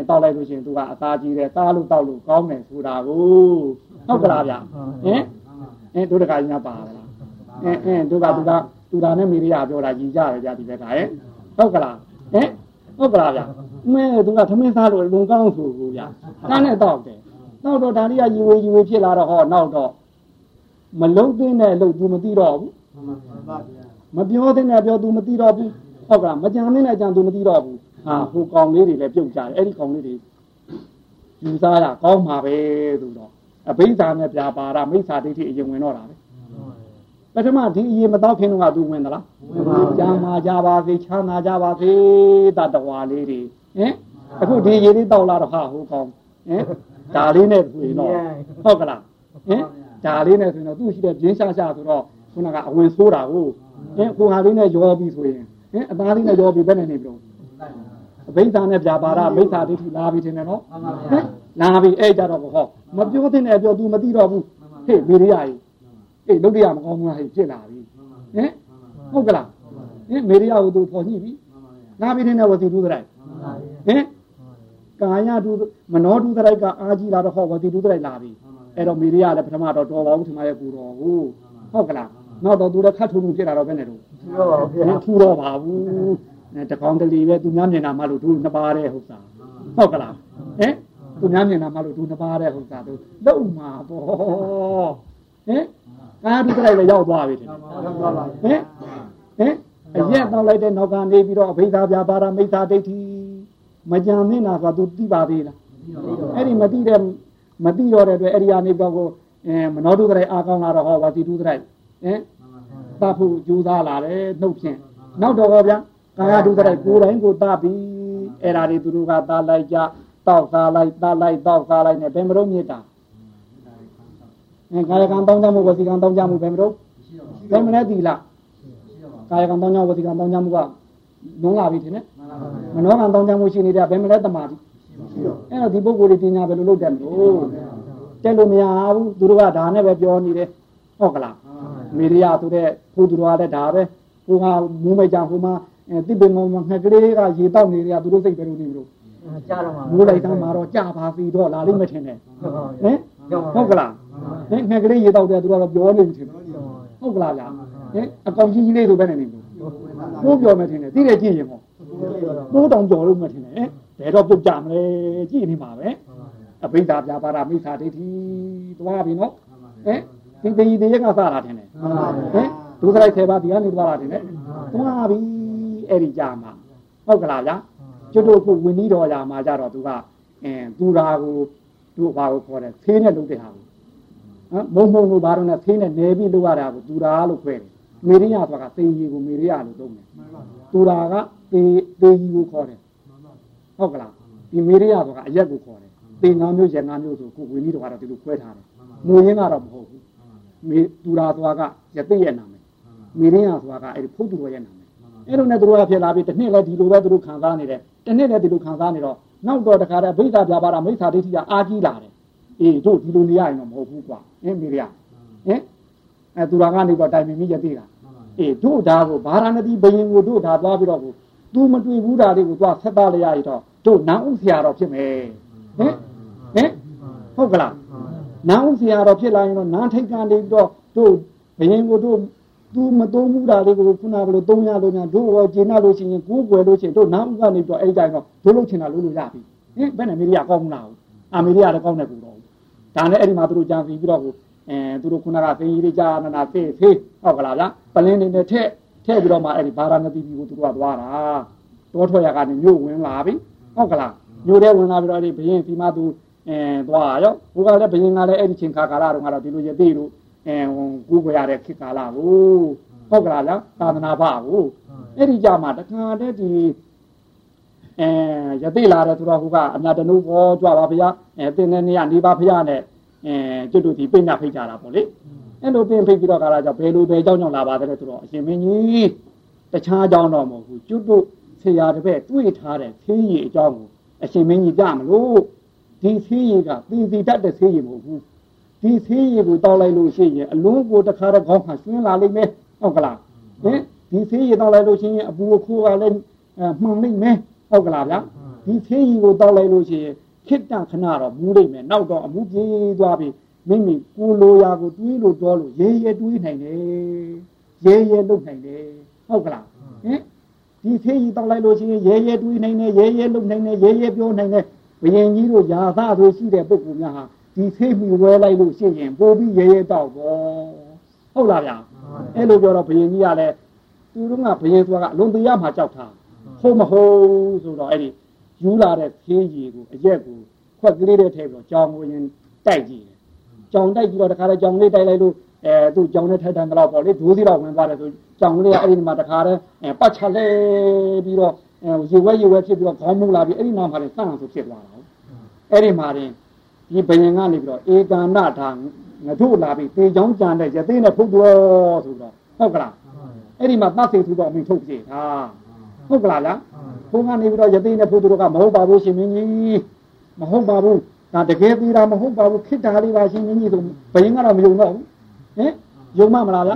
A: တောက်လိုက်လို့ရှိရင်သူကအသားကြီးတယ်သားလို့တောက်လို့ကောင်းတယ်ဆိုတာကိုဟုတ်ကလားဗျဟင်အင်းတို့တခါကြီးများပါလားအင်းအင်းတို့ကသူကသူရာနဲ့မိရပြောတာကြီးကြတယ်ဗျဒီဘက်ကဟဲ့ဟုတ်ကလားဟင်ဟုတ်ကလားဗျမဲသူကသမင်းသားလို့လုံကောင်းဆိုဘူးဗျကားနဲ့တောက်တယ်နောက်တော့ဒါလေးကယူဝေယူဝေဖြစ်လာတော့ဟောနောက်တော့မလုံးသိတဲ့အလုပ် तू မသိတော့ဘူးမပြောတဲ့နဲ့ပြော तू မသိတော့ဘူးဟုတ်ကလားမကြံတဲ့နဲ့ကြံ तू မသိတော့ဘူး ဟာဟိုကောင်လေးတွေလည်းပြုတ်ကြတယ်အဲ့ဒီကောင်လေးတွေယူစားရကောင်းမှာပဲဆိုတော့အဘိဓါနဲ့ပြာပါရမိစ္ဆာဒိဋ္ဌိအရင်ဝင်တော့တာပဲပထမဒီအရင်မတော့ခင်တော့က तू ဝင်သလားကြာမှာကြပါစေချမ်းသာကြပါစေတတဝါလေးတွေဟင်အခုဒီရေလေးတောက်လာတော့ဟာဟိုကောင်ဟင်ဒါလေးနဲ့တွေ့တော့ဟုတ်ကလားဟင်ဒါလေးနဲ့ဆိုရင်တော့သူ့ရှိတဲ့ပြင်းရှားရှားဆိုတော့ခုနကအဝင်ဆိုးတာကိုဟင်ကိုဟာလေးနဲ့ရောပြီးဆိုရင်ဟင်အသားလေးနဲ့ရောပြီးဘယ်နဲ့နေပြီလို့ အဘိဓါနဲ့ပြပါရဘိဓါဒိဋ္ဌိလာပြီးတင်တယ်နော်ဟင်လာပြီးအဲ့ကြတော့ဟောမပြောတဲ့နဲ့ပြော तू မသိတော့ဘူးဟေ့မေရိယာကြီးအေးလုတ်ရမကောင်းဘူးဟဲ့ဖြစ်လာပြီဟင်ဟုတ်ကလားဟင်မေရိယာကို तू ပေါ်ညှိပြီလာပြီးတင်တဲ့ဝစီတူးတဲ့ဟင်ကာယတူမနောတူတဲ့ကအာကြီးလာတော့ဟောဝစီတူးတဲ့လာပြီအဲ့တော့မိရိယလည်းပထမတော့တော်ပါဘူးထင်ပါရဲ့ပူတော်ဟုတ်ဟုတ်ကလားနောက်တော့သူလည်းခတ်ထုံမှုဖြစ်လာတော့ဘယ်နဲ့တော့ထူတော့ပါဘူးထူ တော့ပါဘူးအဲတကောင်တလီပဲသူများမြင်တာမှလို့သူနှစ်ပါးတဲ့ဟုတ်သားဟုတ်ကလားဟင်သူများမြင်တာမှလို့သူနှစ်ပါးတဲ့ဟုတ်သားသူလုံမှာပေါ့ဟင်ကားဒီကြိုက်လည်းရောက်သွားပြီထင်တယ်ဟင်ဟင်အရက်တော့လိုက်တဲ့နောက်ကနေပြီးတော့အဘိဓါပြပါရမိစ္ဆာဒိဋ္ဌိမကြံမင်းနာဆိုတာသူသိပါသေးလားအဲ့ဒီမသိတဲ့မသိတော့တဲ့အတွက်အဲ့ဒီအနေပေါ့ကိုအဲမနောတုတရိုက်အားကောင်းလာတော့ဟောဝါစီတုတရိုက်ဟင်တတ်ဖို့ကြိုးစားလာတယ်နှုတ်ဖြင့်နောက်တော့ဟောဗျာ ကာယတုတရိုက်ကိုယ်တိုင်းကိုတတ်ပြီးအဲ့ဒါတွေသူတို့ကတတ်လိုက်ကြတောက်စားလိုက်တတ်လိုက်တောက်စားလိုက်နဲ့ဘယ်မလို့မြစ်တာအဲကာယကံတောင်းကြမှုဝစီကံတောင်းကြမှုဘယ်မလို့ဘယ်မလဲတီလားကာယကံတောင်းကြဝစီကံတောင်းကြမှုကလုံးလာပြီထင်တယ်မနောကံတောင်းကြမှုရှိနေတဲ့ဘယ်မလဲတမာတိအဲ့တော့ဒီပုဂ္ဂိုလ်တွေပညာဘယ်လိုလုပ်တယ်မလို့တက်လို့မရဘူးသူတို့ကဒါနဲ့ပဲပြောနေတယ်ဟုတ်ကလားမေရိယဆိုတဲ့ဘုသူတော်ကလည်းဒါပဲဟိုကမူးမကြဟိုမှာ တိပင်မောငှက်ကလေးကရေတောက်နေတယ်ကသူတို့စိတ်ပဲလို့နေလို့
C: ကြားတော့မှာ
A: မူးလိုက်သားမှာတော့ကြာပါစီတော့လာလိမ့်မထင်နဲ့ဟင်ဟုတ်ကလားဟင်ငှက်ကလေးရေတောက်တယ်သူကတော့ပြောနေပြီထင်ဟုတ်ကလားဗျာဟင်အကောင်ကြီးကြီးလေးဆိုပဲနေနေလို့ဘိုးပြောမယ်ထင်တယ်သိတယ်ကြည့်ရင်ဟောဘိုးတောင်ပြောလို့မထင်နဲ့ဘယ်တော့ပြုတ်ကြမလဲကြည့်နေမှာပဲအဘိဓါပြပါရမိစ္ဆာဒိဋ္ဌိသွားပြီနော်ဟင်ဒီတေကြီးတေရကစတာထင်တယ်ဟင်ဒုစရိုက်ဆယ်ပါးဒီကနေသွားတာထင်တယ်သွားပြီ အဲ့ဒီကြမှာဟုတ်ကလားဗျာကျွတ်တို့ခုဝင်းနီးတော်ရာမှာကြတော့သူကအင်းသူရာကိုသူ့ဘာကိုခေါ်တယ်သေးနဲ့လုပ်တဲ့ဟာကိုဟမ်မုံမုံလို့ဘာလို့လဲသေးနဲ့နေပြီးလုပ်ရတာကိုသူရာလို့ခွဲတယ်မေရိယဆိုတာကသေကြီးကိုမေရိယလို့သုံးတယ်သူရာကသေသေကြီးကိုခေါ်တယ်ဟုတ်ကလားဒီမေရိယဆိုတာအရက်ကိုခေါ်တယ်သေငါမျိုးရငါမျိုးဆိုကိုဝင်းနီးတော်ကတော့ဒီလိုခွဲထားတယ်မူရင်းကတော့မဟုတ်ဘူးမေသူရာသွားကရသိရဲ့နာမည်မေရင်းရသွားကအဲ့ဒီဖုတ်သူတော်ရဲ့နာမည် အဲ့လိုနဲ့သူတို့ကဖြစ်လာပြီးတစ်နှစ်လဲဒီလိုပဲသူတို့ခံစားနေတယ်တစ်နှစ်လဲဒီလိုခံစားနေတော့နောက်တော့တခါတည်းဗိဓာပြပါတာမိစ္ဆာဒိဋ္ဌိကအာကြီးလာတယ်အေးတို့ဒီလိုနေရရင်တော့မဟုတ်ဘူးကွာအင်းမေရဟင်အဲသူရာကနေတော့တိုင်ပင်မိရသိတာအေးတို့ဒါကိုဗာရာဏသီဘယင်ကိုတို့ဒါသွားပြီးတော့ကို तू မတွေ့ဘူးဒါလေးကိုသွားဆက်သားလိုက်ရတော့တို့နန်းဥဆရာတော်ဖြစ်မယ်ဟင်ဟင်ဟုတ်ကလားနန်းဥဆရာတော်ဖြစ်လာရင်တော့နန်းထိတ်ကနေပြီးတော့တို့ဘယင်ကိုတို့ သူမသုံးမှုတာလေးကိုခုနကလိုသုံးရလို့ညာတို့ရောကျင်နာလို့ရှိရင်ကိုးကွယ်လို့ရှိရင်တို့နန်းဥကနေပြီးတော့အဲ့ဒီတိုင်းတော့တို့လို့ချင်တာလို့လို့ရပြီဟင်ဘယ်နဲ့မေရိယကောင်းမလားအမေရိယလည်းကောင်းတယ်ကူတော့ဒါနဲ့အဲ့ဒီမှာတို့ကြံပြီးပြီးတော့ကိုအဲသူတို့ခုနကသိကြီးလေးကြာနာနာဖေးဖေးဟုတ်ကလားဗျပလင်းနေနဲ့ထက်ထည့်ပြီးတော့မှအဲ့ဒီဘာရာနတိပြည်ကိုသူတို့ကသွားတာတောထွက်ရကနေမြို့ဝင်လာပြီဟုတ်ကလားမြို့ထဲဝင်လာပြီးတော့အဲ့ဒီဘရင်ဒီမှာသူအဲသွားရောဘုကလည်းဘရင်ကလည်းအဲ့ဒီချိန်ခါကာလတော့ကတော့ဒီလိုရသေးလို့ အဲကူးကြရတဲ့ခေတ်ကာလကိုဟုတ်ကလားလားသာသနာ့ဘာကိုအဲ့ဒီကြမှာတခါတည်းဒီအဲရသေးလာတဲ့သူတော်ဟိုကအမြတ်တနုဘောကြွပါဗျာအဲတင်းတဲ့နေရနေပါဗျာနဲ့အဲကျွတ်တို့ဒီပြညဖိတ်ကြတာပေါ့လေအဲ့လိုပြင်ဖိတ်ပြီးတော့ကာလကြောင့်ဘယ်လိုပဲအကြောင်းကြောင့်လာပါတယ်ဆိုတော့အရှင်မင်းကြီးတခြားအကြောင်းတော့မဟုတ်ဘူးကျွတ်တို့ဆရာတပည့်တွေ့ထားတဲ့သင်းကြီးအကြောင်းကိုအရှင်မင်းကြီးပြမလို့ဒီသင်းကြီးကသီသီတတ်တဲ့သင်းကြီးမဟုတ်ဘူး ဒီသင်းကြီးကိုတောက်လိုက်လို့ရှိရင်အလုံးကိုတခါတော့ခေါင်းမှာဆွင်းလာလိမ့်မယ်ဟုတ်ကလားဟင်ဒီသင်းကြီးတောက်လိုက်လို့ရှိရင်အပူအခိုးကလည်းမှန်လိမ့်မယ်ဟုတ်ကလားဗျာဒီသင်းကြီးကိုတောက်လိုက်လို့ရှိရင်ခိတ္တခဏတော့မူးလိမ့်မယ်နောက်တော့အမှုပြေးသွားပြီမိမိကိုလိုရာကိုတွေးလို့တော့လို့ရဲရဲတွေးနိုင်တယ်ရဲရဲလုပ်နိုင်တယ်ဟုတ်ကလားဟင်ဒီသေးကြီးတောက်လိုက်လို့ရှိရင်ရဲရဲတွေးနိုင်တယ်ရဲရဲလုပ်နိုင်တယ်ရဲရဲပြောနိုင်တယ်ဘယင်ကြီးတို့ယာသဆိုရှိတဲ့ပုဂ္ဂိုလ်များဟာ ဒီသေးမီဝဲလိုက်လို့ရှိရင်ပို့ပြီးရဲရဲတောက်ပေါ့ဟုတ်လားဗျာအဲ့လိုပြောတော့ဘယင်ကြီးကလည်းသူတို့ကဘယင်ဆိုတာကအလုံးတရားမှကြောက်တာဟုတ်မဟုတ်ဆိုတော့အဲ့ဒီယူလာတဲ့သေးကြီးကိုအရက်ကိုခွက်ကလေးတဲ့ထဲပြီးတော့ကြောင်ကိုရင်တိုက်ကြည့်တယ်ကြောင်တိုက်ကြည့်တော့တခါတည်းကြောင်လေးတိုက်လိုက်လို့အဲသူ့ကြောင်နဲ့ထိုက်တန်ကတော့ပေါ့လေဒိုးစီတော့ဝင်သွားတယ်ဆိုကြောင်လေးကအဲ့ဒီမှာတခါတည်းပတ်ချလဲပြီးတော့ရေဝဲရေဝဲဖြစ်ပြီးတော့ခေါင်းမူလာပြီးအဲ့ဒီနောက်မှာလည်းစန့်ဆိုဖြစ်သွားတာအဲ့ဒီမှာရင် ဒီဘယင်ကနေပြီးတော့ဧကန္နထာငါတို့လာပြီးတေချောင်းကြံတဲ့ရသေးနဲ့ဖုတ်တော်ဆိုတော့ဟုတ်ကလားအဲ့ဒီမှာသတ်စေသူတော့အမိထုတ်ပြေတာဟုတ်ကလားလားဘုန်းကနေပြီးတော့ရသေးနဲ့ဖုတ်တော်ကမဟုတ်ပါဘူးရှင်မင်းကြီးမဟုတ်ပါဘူးဒါတကယ်သေးတာမဟုတ်ပါဘူးခိတ္တာလေးပါရှင်မင်းကြီးဆိုဘယင်ကတော့မယုံတော့ဘူးဟင်ယုံမမလားဗျ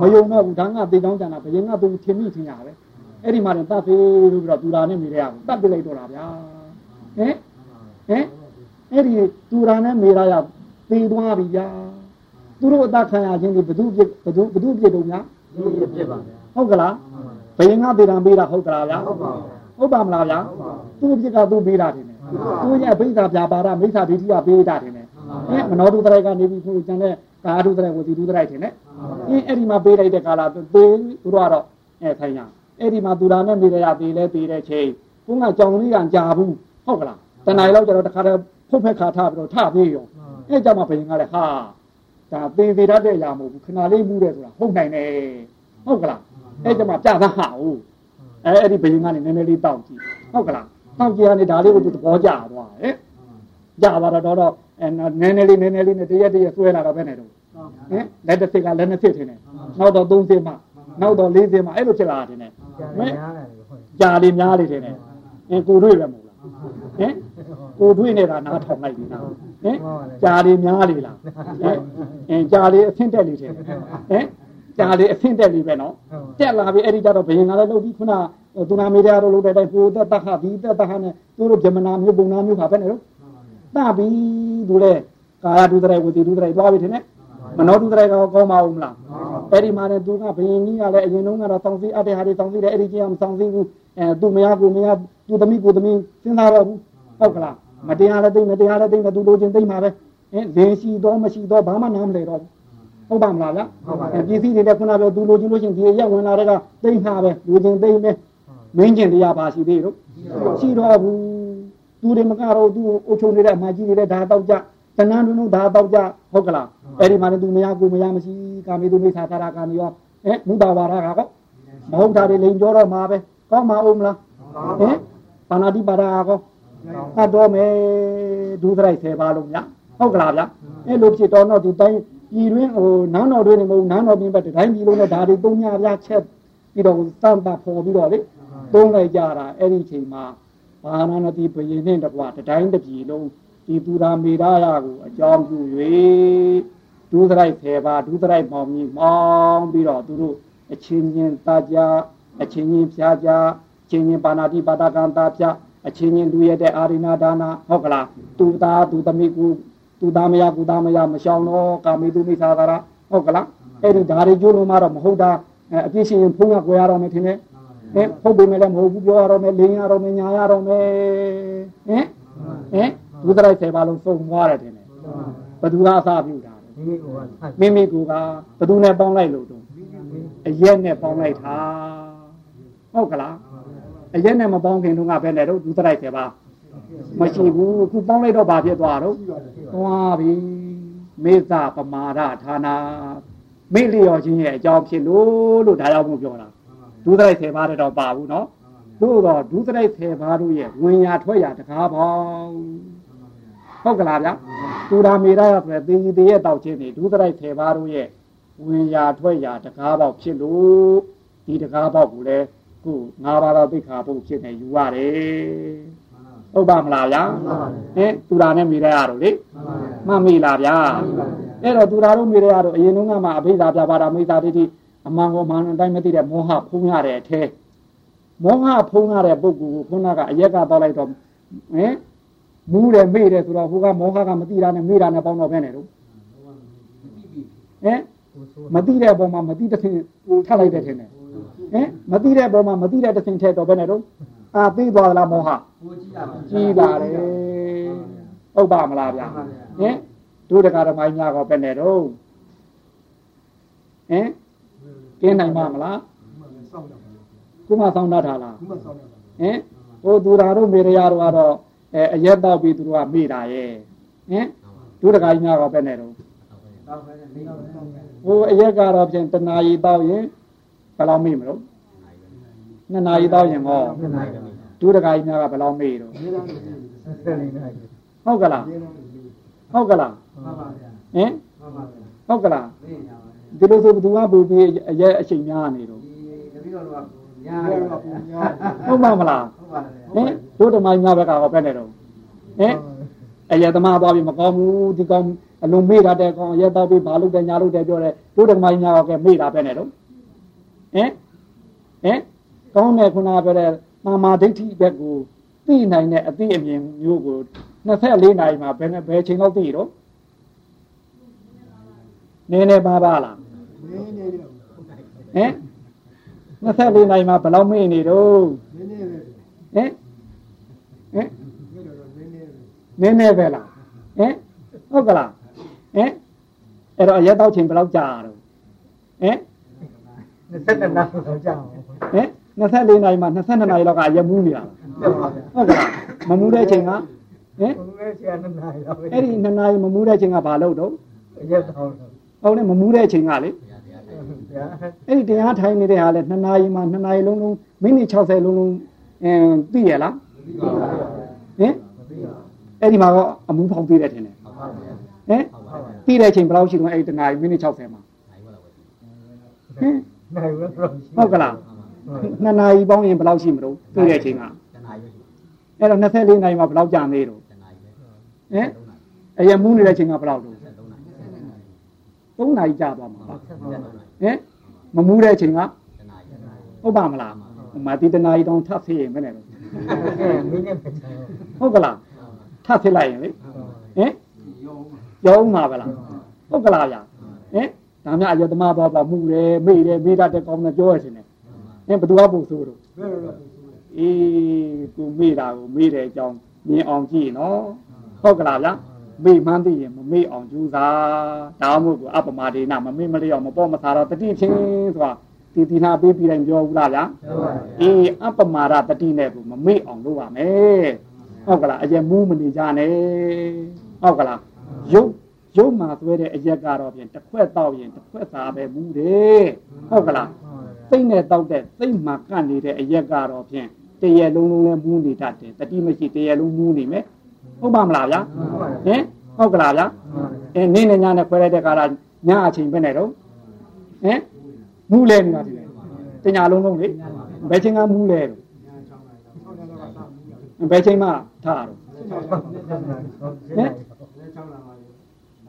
A: မယုံတော့ဘူးဒါငါသေချောင်းကြံတာဘယင်ကသူထင်မိထင်ရပဲအဲ့ဒီမှာတော့တတ်သေးလို့ပြီးတော့သူလာနဲ့မိရဲရဘူးတတ်ပြလိုက်တော့တာဗျာဟင်ဟင် အဲ့ဒီသူရာနဲ့မိရရသေသွားပြီဗျာသူတို့အသက်ခံရခြင်းဒီဘသူပြဘသူဘသူပြတုံများ
C: သူပြပါဗျာ
A: ဟုတ်ကလားဘယင်ကသေတာပေးတာဟုတ်ကလားဗျာ
C: ဟုတ်ပါ
A: ဟုတ်ပါမလားဗျာသူပြကသူပေးတာတင်တယ်သူရဲ့ဘိဓါပြပါရမိစ္ဆာဒိဋ္ဌိကပေးတာတင်တယ်ဟင်မနောတုတရိုက်ကနေပြီးသူကျန်တဲ့ကာတုတရိုက်ဝစီတုတရိုက်တင်တယ်အင်းအဲ့ဒီမှာပေးလိုက်တဲ့ကာလသေသူတို့ကတော့အဲထိုင်ရအဲ့ဒီမှာသူရာနဲ့မိရရသေးလဲသေးတဲ့ချိန်ဘုန်းကကြောင်လေးကကြာဘူးဟုတ်ကလားတဏှာလောက်ကျတော့တခါတည်း ဖုတ်ဖက်ခါထပြီးတော့ထပြေးရောအဲ့ကြောင့်မှဘယင်ကလည်းဟာဒါသေသေးတတ်တဲ့အရာမဟုတ်ဘူးခဏလေးမှုတယ်ဆိုတာဟုတ်နိုင်တယ်ဟုတ်ကလားအဲ့ကြောင့်မှပြသဟာဟုတ်အဲအဲ့ဒီဘယင်ကနေနည်းနည်းလေးတောက်ကြည့်ဟုတ်ကလားတောက်ကြည့်ရနေဒါလေးကိုသူသဘောကျသွားဟဲ့ကြပါတော့တော့အဲနည်းနည်းလေးနည်းနည်းလေးနဲ့တရက်တရက်ဆွဲလာတော့ပဲနေတော့ဟင်လက်တစ်စစ်ကလက်နှစ်စစ်ထင်တယ်နောက်တော့သုံးစစ်မှနောက်တော့လေးစစ်မှအဲ့လိုဖြစ်လာတယ်နဲ့ကြာလေးများလေးထင်တယ်အင်းကိုတွေ့ပဲမဟုတ်လား ဟင်ကိုတွေ့နေတာနားထောင်လိုက်ပြီနားဟင်ကြာလေးများလေးလားဟင်အင်းကြာလေးအဆင့်တက်လေးထင်တယ်ဟင်ကြာလေးအဆင့်တက်လေးပဲနော်တက်လာပြီအဲ့ဒီကြတော့ဘယင်ကလည်းလုပ်ပြီးခုနသူနာမေတ္တာတို့လုပ်တဲ့တိုင်းကိုတက်တခဒီတက်တခနဲ့သူတို့ဗြဟ္မနာမျိုးပုံနာမျိုးခါပဲနေတော့တပြီသူလေကာယဒုဒရိုက်ဝတိဒုဒရိုက်သွားပြီထင်တယ်မနောဒုဒရိုက်ကကောင်းမအောင်မလားအဲ့ဒီမှာလည်းသူကဘယင်ကြီးကလည်းအရင်တုန်းကတော့စောင့်စည်းအပ်တဲ့ဟာတွေစောင့်စည်းတယ်အဲ့ဒီကြီးကမစောင့်စည်းဘူးအဲသူမရကိုမရ သူသမီးကိုသမီးစဉ်းစားတော့ဘူးဟုတ်ကလားမတရားလည်းသိမတရားလည်းသိမသူလိုချင်သိမှာပဲအဲလင်းရှိတော့မရှိတော့ဘာမှနားမလဲတော့ဟုတ်ပါမလားဗျဟုတ်ပါပစ္စည်းတွေလည်းခုနပြောသူလိုချင်လို့ရှိရင်ဒီရက်ဝင်လာတဲ့ကသိမှာပဲလူချင်းသိမယ်မင်းကျင်တရားပါရှိသေးလို့ရှိတော့ဘူးသူတွေမကတော့သူအုပ်ချုပ်နေတဲ့အမကြီးတွေလည်းဒါတော့ကြတဏှာလုံးလုံးဒါတော့ကြဟုတ်ကလားအဲ့ဒီမှာလည်းသူမရကိုမရမရှိကာမေသူမိသာသာရကာမေရောအဲမူတာဝါရကကောမဟုတ်တာတွေလိန်ပြောတော့မှာပဲကောင်းမှာအောင်မလားဟင် ပါဏာတိပါဒာကောအတ်တော်မယ်ဒုသရိုက်10ပါလုံးညဟုတ်ကလားဗျအဲ့လိုဖြစ်တော့တော့ဒီတိုင်းပြည်တွင်းဟိုနန်းတော်တွင်းနေမဟုတ်နန်းတော်ပြင်ဘက်တိုင်းပြည်လုံးနဲ့ဒါတွေသုံးညပြချက်ပြီးတော့စမ်းတာပေါ်ပြီးတော့လေသုံးလိုက်ကြတာအဲ့ဒီချိန်မှာဘာနာနတိဘယင်းနဲ့တကွာတိုင်းတစ်ပြည်လုံးဒီသူရာမေရာယကိုအကြောင်းပြု၍ဒုသရိုက်10ပါဒုသရိုက်မောင်ကြီးမောင်းပြီးတော့သူတို့အချင်းချင်းတာကြအချင်းချင်းဖြားကြ ချင်းချင်းပါဏာတိပါဒကံတာဖြာအချင်းချင်းသူရတဲ့အာရိနာဒါနာဟုတ်ကလားသူသားသူသမီးကူသူသားမရကူသားမရမရှောင်တော့ကာမေသူမိသာသာရဟုတ်ကလားအဲ့ဒီဓာရီကျိုးလုံးမတော့မဟုတ်တာအပြည့်ရှင်ဖုံးရကြွယ်ရတော့မယ်ထင်တယ်ဟင်ဟုတ်ပြီမဲ့လည်းမဟုတ်ဘူးပြောရတော့မယ်လင်းရတော့မယ်ညာရတော့မယ်ဟင်ဟင်ဒုသရိုက်ဆယ်ပါလုံးစုံသွားတယ်ထင်တယ်ဘသူကအစပြုတာ
C: မိမိက
A: မိမိကူကဘသူနဲ့ပေါင်းလိုက်လို့တော့အရက်နဲ့ပေါင်းလိုက်တာဟုတ်ကလား အရက်နဲ့မပေါင်းခင်တုန်းကပဲလေတော့ဒုသရိုက်ဆယ်ပါမရှိဘူးအခုပေါင်းလိုက်တော့ဘာဖြစ်သွားတော့သွားပြီမေဇပမာဒဌာနာမိလျော်ခြင်းရဲ့အကြောင်းဖြစ်လို့လို့ဒါကြောင့်မို့ပြောတာဒုသရိုက်ဆယ်ပါတော့ပါဘူးနော်တို့တော့ဒုသရိုက်ဆယ်ပါတို့ရဲ့ဝင်ရထွက်ရတကားပေါင်းဟုတ်ကလားဗျာသူရာမေရရဆိုတဲ့သေကြီးသေးရဲ့တောက်ချင်းတွေဒုသရိုက်ဆယ်ပါတို့ရဲ့ဝင်ရထွက်ရတကားပေါက်ဖြစ်လို့ဒီတကားပေါက်ကိုလည်း ခုငါးပါးသောသိက္ခာပုဒ်ဖြစ်နေယူရတယ်ဟုတ်ပါမလားဗျာဟင်သူရာနဲ့မေရရတော့လေမှတ်မိလားဗျာအဲ့တော့သူရာတို့မေရရတော့အရင်တုန်းကမှအဘိဓါပြပါတာမိသားတိတိအမှန်ကိုမှန်တဲ့အတိုင်းမသိတဲ့မောဟဖုံးရတဲ့အထဲမောဟဖုံးရတဲ့ပုဂ္ဂိုလ်ကိုခုနကအရက်ကတောက်လိုက်တော့ဟင်မူးတယ်မေ့တယ်ဆိုတော့ဟိုကမောဟကမသိတာနဲ့မေ့တာနဲ့ပေါင်းတော့ပဲနေတော့ဟင်မသိတဲ့အပေါ်မှာမသိတဲ့ထင်ထပ်လိုက်တဲ့ထင်တယ် ဟင်မသိတဲ့အပေါ်မှာမသိတဲ့တစ်ထင်ထည့်တော့ပဲနေတော့အာသိသွားလားမောဟကြီးပါတယ်ဟုတ်ပါမလားဗျာဟင်တို့တကာဓမ္မကြီးများကပဲနေတော့ဟင်ကင်းနိုင်မှာမလား
B: စောင့်ကြပါ
A: ခုမှဆောင်းတတ်တာလား
B: ဘူးမစောင့်ကြပါ
A: ဟင်ဟိုသူရာတို့မေရယာတို့ကတော့အဲအရက်တော့ပြီးသူတို့ကမေ့တာရဲ့ဟင်တို့တကာကြီးများကပဲနေတော့ဟိုအရက်ကတော့ဖြင့်တနာရီတော့ရင် ဘယ်လောက်မေ့မလို့နှစ်နာရီတော့ရင်ဟောတို့တကာကြီးများကဘယ်လောက်မေ့တော့
B: ဘူးနေတော့နေ
C: ဆက်နေလိုက်
A: ဟုတ်ကလား
B: နေတော့နေ
A: ဟုတ်ကလား
C: မှန်ပါဗျာ
A: ဟင်
C: မှန်ပါဗျာ
A: ဟုတ်ကလား
C: သိညာပါ
A: ဒီလိုဆိုဘသူကပူပြီးအရက်အချိန်များနေတော့
C: ဒီတပည့်တော်ကညာ
B: နေ
C: ရ
B: တော့
C: ပါ
B: ပူ
C: ဗျာ
B: ညာ
A: ဟုတ်ပါမလား
C: ဟုတ်ပါဗျာ
A: ဟင်တို့ဓမ္မကြီးများဘက်ကဟောပဲနေတော့ဟင်အရက်သမားသွားပြီးမကောင်းဘူးဒီကောင်အလုံးမေ့တာတဲ့ကောင်အရက်တော့ပြီးဘာလို့တဲ့ညာလို့တဲ့ပြောတယ်တို့ဓမ္မကြီးများကမေ့တာပဲနေတော့ ဟင်ဟင်ကောင်းတဲ့ခုနကပြောတဲ့မာမာဒိဋ္ဌိဘက်ကိုသိနိုင်တဲ့အသိအမြင်မျိုးကို24နာရီမှာဘယ်နဲ့ဘယ်ချိန်လောက်သိတော့နည်းနည်းပါးပါလား
B: နေနေတယ်
A: ဟင်24နိုင်မှာဘယ်လောက်မေ့နေတော့
B: နေနေတယ်
A: ဟင်ဟင်
B: နေတော့နေနေတယ်
A: နည်းနည်းပဲလားဟင်ဟုတ်ကလားဟင်အဲ့တော့အရက်တော့ချိန်ဘယ်လောက်ကြာတော့ဟင်
C: ဆက်တဲ့နောက်တော့ကြောက်
A: ဟင်24နိုင်မှာ22နိုင်လောက်ကအရက်မူးနေတာ
C: ဟုတ်ပါဗျာ
A: ဟုတ်ကလားမမူးတဲ့ချိန်ကဟင်
C: ဘုရားဆရာနဲ့နိုင်တော့
A: အဲ့ဒီ2နိုင်မမူးတဲ့ချိန်ကဘာလို့တော့
C: ရက်တော့
A: ဟုတ်တယ်မမူးတဲ့ချိန်ကလေ
C: ဗျာ
A: အဲ့ဒီတရားထိုင်နေတဲ့ဟာလေ2နိုင်မှာ2နိုင်လုံးလုံးမိနစ်60လုံးလုံးအင်းသိရလားဟင်အဲ့ဒီမှာတော့အမူးဖောင်သိတယ်ထင်တယ်ဟင်ပြီးတဲ့အချိန်ဘယ်လောက်ရှိတော့အဲ့ဒီတနာရီမိနစ်60မှာဟင်
C: နိုင်ဝဲတော့
A: ဟုတ်ကလားနှစ်နာရီပေါင်းရင်ဘယ်လောက်ရှိမလို့ပြီးတဲ့အချိန်ကအဲ့တော့24နာရီမှာဘယ်လောက်ကြာနေတော့ဟင်အရင်မူးနေတဲ့အချိန်ကဘယ်လောက်တော့3နာရီကြာသွားမှာပါဟင်မမူးတဲ့အချိန်ကဟုတ်ပါမလားဟိုမှာဒီတနာရီတောင်ထပ်ဖြစ်ရင်မနဲ့တော့
C: မင်းနဲ့ပဲဆိုင်
A: ဟုတ်ကလားထပ်ဖြစ်လိုက်ရင်လေဟင်ရောမှာပဲလားဟုတ်ကလားဗျာဟင် ဒါမှအယတမဘာဘာမှုတယ်မေ့တယ်မေ့တတ်တဲ့ကောင်းတယ်ပြောရရှင်တယ်ဟင်ဘသူကပို့ဆိုးတော့
B: ဘယ်လိုလဲ
A: အေးသူမေ့တာကိုမေ့တဲ့အကြောင်းမြင်အောင်ကြည့်နော်ဟုတ်ကလားဗျာမေ့မှန်းသိရင်မမေ့အောင်ကြိုးစားဒါမှမဟုတ်အပမဒေနမမေ့မလျော့မပေါ်မစားတော့တတိချင်းဆိုတာတီတီနာပေးပြီးတိုင်းပြောဘူးလားဗျာအေးအပမာရတတိနဲ့ကိုမမေ့အောင်လုပ်ပါမယ်ဟုတ်ကလားအရင်မူးမနေကြနဲ့ဟုတ်ကလားရုပ် ရုပ်မှာသွဲတဲ့အရက်ကတော့ဖြင့်တစ်ခွက်တော့ရင်တစ်ခွက်စားပဲမူးတယ်ဟုတ်ကလားစိတ်နဲ့တောက်တဲ့စိတ်မှာကန့်နေတဲ့အရက်ကတော့ဖြင့်တရလုံးလုံးလည်းမူးနေတတ်တယ်တတိမရှိတရလုံးမူးနေမယ်ဟုတ်ပါမလားဗျာဟင်ဟုတ်ကလားဗျာအဲနင်းနဲ့ညနဲ့ခွဲလိုက်တဲ့ကာလညအချိန်ပဲနဲ့တော့ဟင်မူးလဲနေတာဒီလေတညာလုံးလုံးလေဘယ်ချိန်ကမူးလဲတော့
B: ဆောင်းရတော့ဆောင်းဘူးလေ
A: ဘယ်ချိန်မှထားတော့ဟင်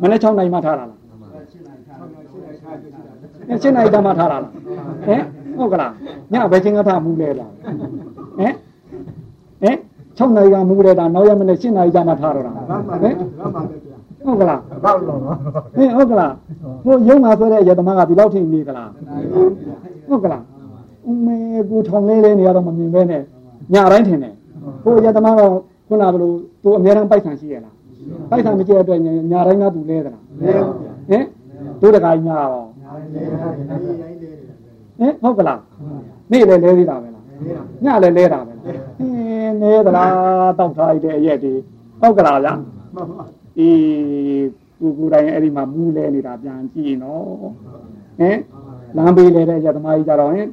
A: မနေ့6နိုင်မှထားတာလား
B: ဆောင်းရရှင်းလိုက်ထားပြတာ
A: အဲ7နိုင်တမှထားတာလားဟင်ဟုတ်ကလားညဘယ်ချိန်ကထားမူးလဲလားဟင်ဟင်6နာရီကမူးတဲ့တာနောက်ရမနေ့7နာရီကြာမှထားတော့တာ
B: ဘာမှ
A: ဟင်
B: ဘာမှလည်းကြာ
A: ဟုတ်ကလား
C: ဘောက်လုံးတော့
A: ဟင်ဟုတ်ကလားဟိုရုံမှာဆိုတဲ့အရသမားကဒီလောက်ထိနေကလားဟုတ်ကလားအမေကူထောင်လေးလေးနေရတော့မမြင်ပဲနဲ့ညတိုင်းထင်တယ်ဟိုအရသမားကခုနကဘလို့သူအများအားပိုက်ဆံရှိရလား ပိုက်ဆံမကြည့်တဲ့အတွက်ညညတိုင်းကသူလဲသလား
B: လေလေ
A: ဟင်တို့တခါကြီးညရော
B: လေလေလေ
A: ဟင်ဟုတ်ကလားနေ့လည်းလဲသေးတာပဲလားညလည်းလဲတာပဲလားဟင်းနေသလားတောက်ထားရတဲ့အရက်တွေဟုတ်ကလားဗျာ
B: မမ
A: အေးကိုကိုယ်တိုင်အဲ့ဒီမှာမူးလဲနေတာပြန်ကြည့်နော်ဟင်လမ်းပေးလေတဲ့အရက်သမားကြီးကြတော့ဟင်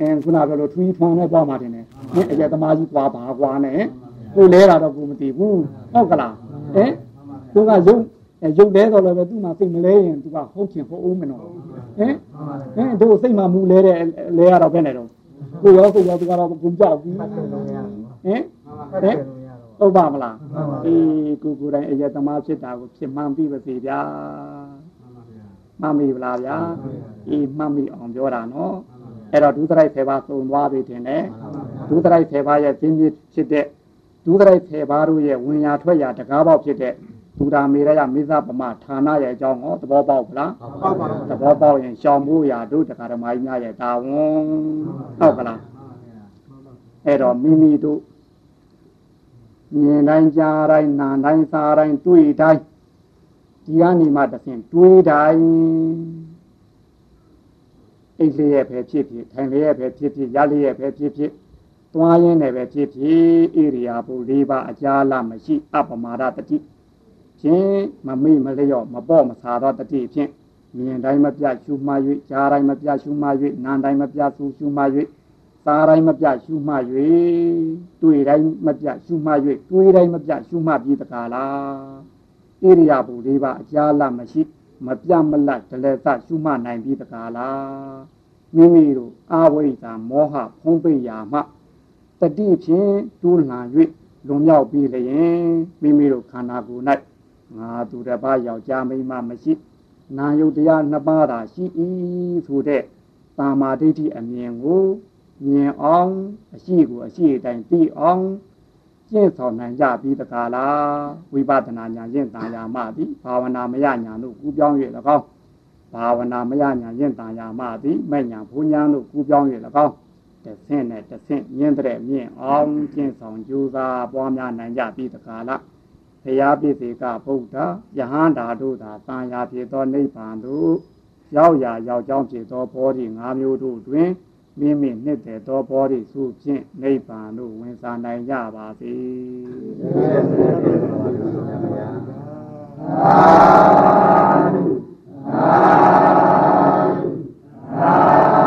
A: အင်းခုနကပြောလို့ထွီးထွန်းနဲ့ပွားမှတင်တယ်ဟင်အရက်သမားကြီးကွာပါကွာနဲ့ ကိုလဲတာတော့ကိုမသိဘူးဟုတ်ကလားဟင်သူကရုပ်ရုပ်လဲတော့လည်းပဲသူ့မှာစိတ်မလဲရင်သူကဟုတ်ချင်ဟုတ်အောင်မနော်ဟင်ဟင်တို့စိတ်မှာမူလဲတဲ့လဲရတော့ဘယ်နဲ့တော့ကိုရောကိုရောသူကတော့ကိုကြောက်ပြီဟင်ဟင်
C: ဟုတ်တယ်လို့ရတော့
A: ဟုတ်ပါမလားအေးကိုကိုယ်တိုင်အယက်သမားဖြစ်တာကိုဖြစ်မှန်းပြီးပါစေဗျာမှန်ပြီဗလားဗျာအေးမှန်ပြီအောင်ပြောတာနော်အဲ့တော့ဒုသရိုက်ဖေပါသုံသွားပြီတင်တယ်ဒုသရိုက်ဖေပါရဲ့ပြင်းပြဖြစ်တဲ့ ဒုသရိုက်ဖေပါတို့ရဲ့ဝင်ရာထွက်ရာတကားပေါက်ဖြစ်တဲ့ဒူရာမေရယမိသပမဌာနရဲ့အကြောင်းဟောသဘောပေါက်ဗလား
B: ပေါက်ပါ
A: သဘောပေါက်ရင်ရှောင်ဖို့ရာတို့တရားဓမ္မကြီးများရဲ့တာဝန်ဟုတ်ကလားအဲ့တော့မိမိတို့မြင်တိုင်းကြားတိုင်းနားတိုင်းစားတိုင်းတွေ့တိုင်းဒီကနေမှတစ်ဆင့်တွေးတိုင်းအိတ်လေးရဲ့ပဲဖြစ်ဖြစ်ထိုင်လေးရဲ့ပဲဖြစ်ဖြစ်ရလေးရဲ့ပဲဖြစ်ဖြစ် သွားရင်းနဲ့ပဲဖြစ်ဖြစ်ဣရိယာပု၄ပါးအကြာလမရှိအပမာဒတတိချင်းမမိမလျော့မပေါ့မစားသောတတိဖြင့်မြင်တိုင်းမပြရှုမှ၍ကြားတိုင်းမပြရှုမှ၍နားတိုင်းမပြသူရှုမှ၍စားတိုင်းမပြရှုမှ၍တွေ့တိုင်းမပြရှုမှ၍တွေးတိုင်းမပြရှုမှပြီးတကားလားဣရိယာပုလေးပါအကြာလမရှိမပြမလတ်ဒလသရှုမှနိုင်ပြီးတကားလားမိမိတို့အာဝိဇ္ဇာမောဟဖုံးပိယာမှ တတိဖြင့်တူးလှန်၍လွန်မြောက်ပြီးလျင်မိမိတို့ခန္ဓာကိုယ်၌ငါသူတစ်ပါးယောက်ျားမိန်းမမရှိနာယုတ်တရားနှစ်ပါးသာရှိ၏ဆိုတဲ့တာမာဒိဋ္ဌိအမြင်ကိုမြင်အောင်အရှိကိုအရှိအတိုင်းသိအောင်ကျင့်ဆောင်နိုင်ကြပြီးတကားလားဝိပဿနာဉာဏ်ရင်တန်ရာမသည်ဘာဝနာမယညာတို့ကူးပြောင်း၍၎င်းဘာဝနာမယညာရင်တန်ရာမသည်မဲ့ညာဘုံညာတို့ကူးပြောင်း၍၎င်း တစ်ဆင့်နဲ့တစ်ဆင့်မြင်တဲ့မြင်အောင်ကျင့်ဆောင်ကြိုးစားပွားများနိုင်ကြပြီးတကားလားဘုရားပြည့်စေကဗုဒ္ဓယဟန္တာတို့သာတန်ရာဖြစ်သောနိဗ္ဗာန်သို့ရောက်ရာရောက်ကြောင်းဖြစ်သောဘောဓိ၅မျိုးတို့တွင်မိမိနှစ်သက်သောဘောဓိစုဖြင့်နိဗ္ဗာန်သို့ဝင်စားနိုင်ကြပါစေ
C: သာဓုသာ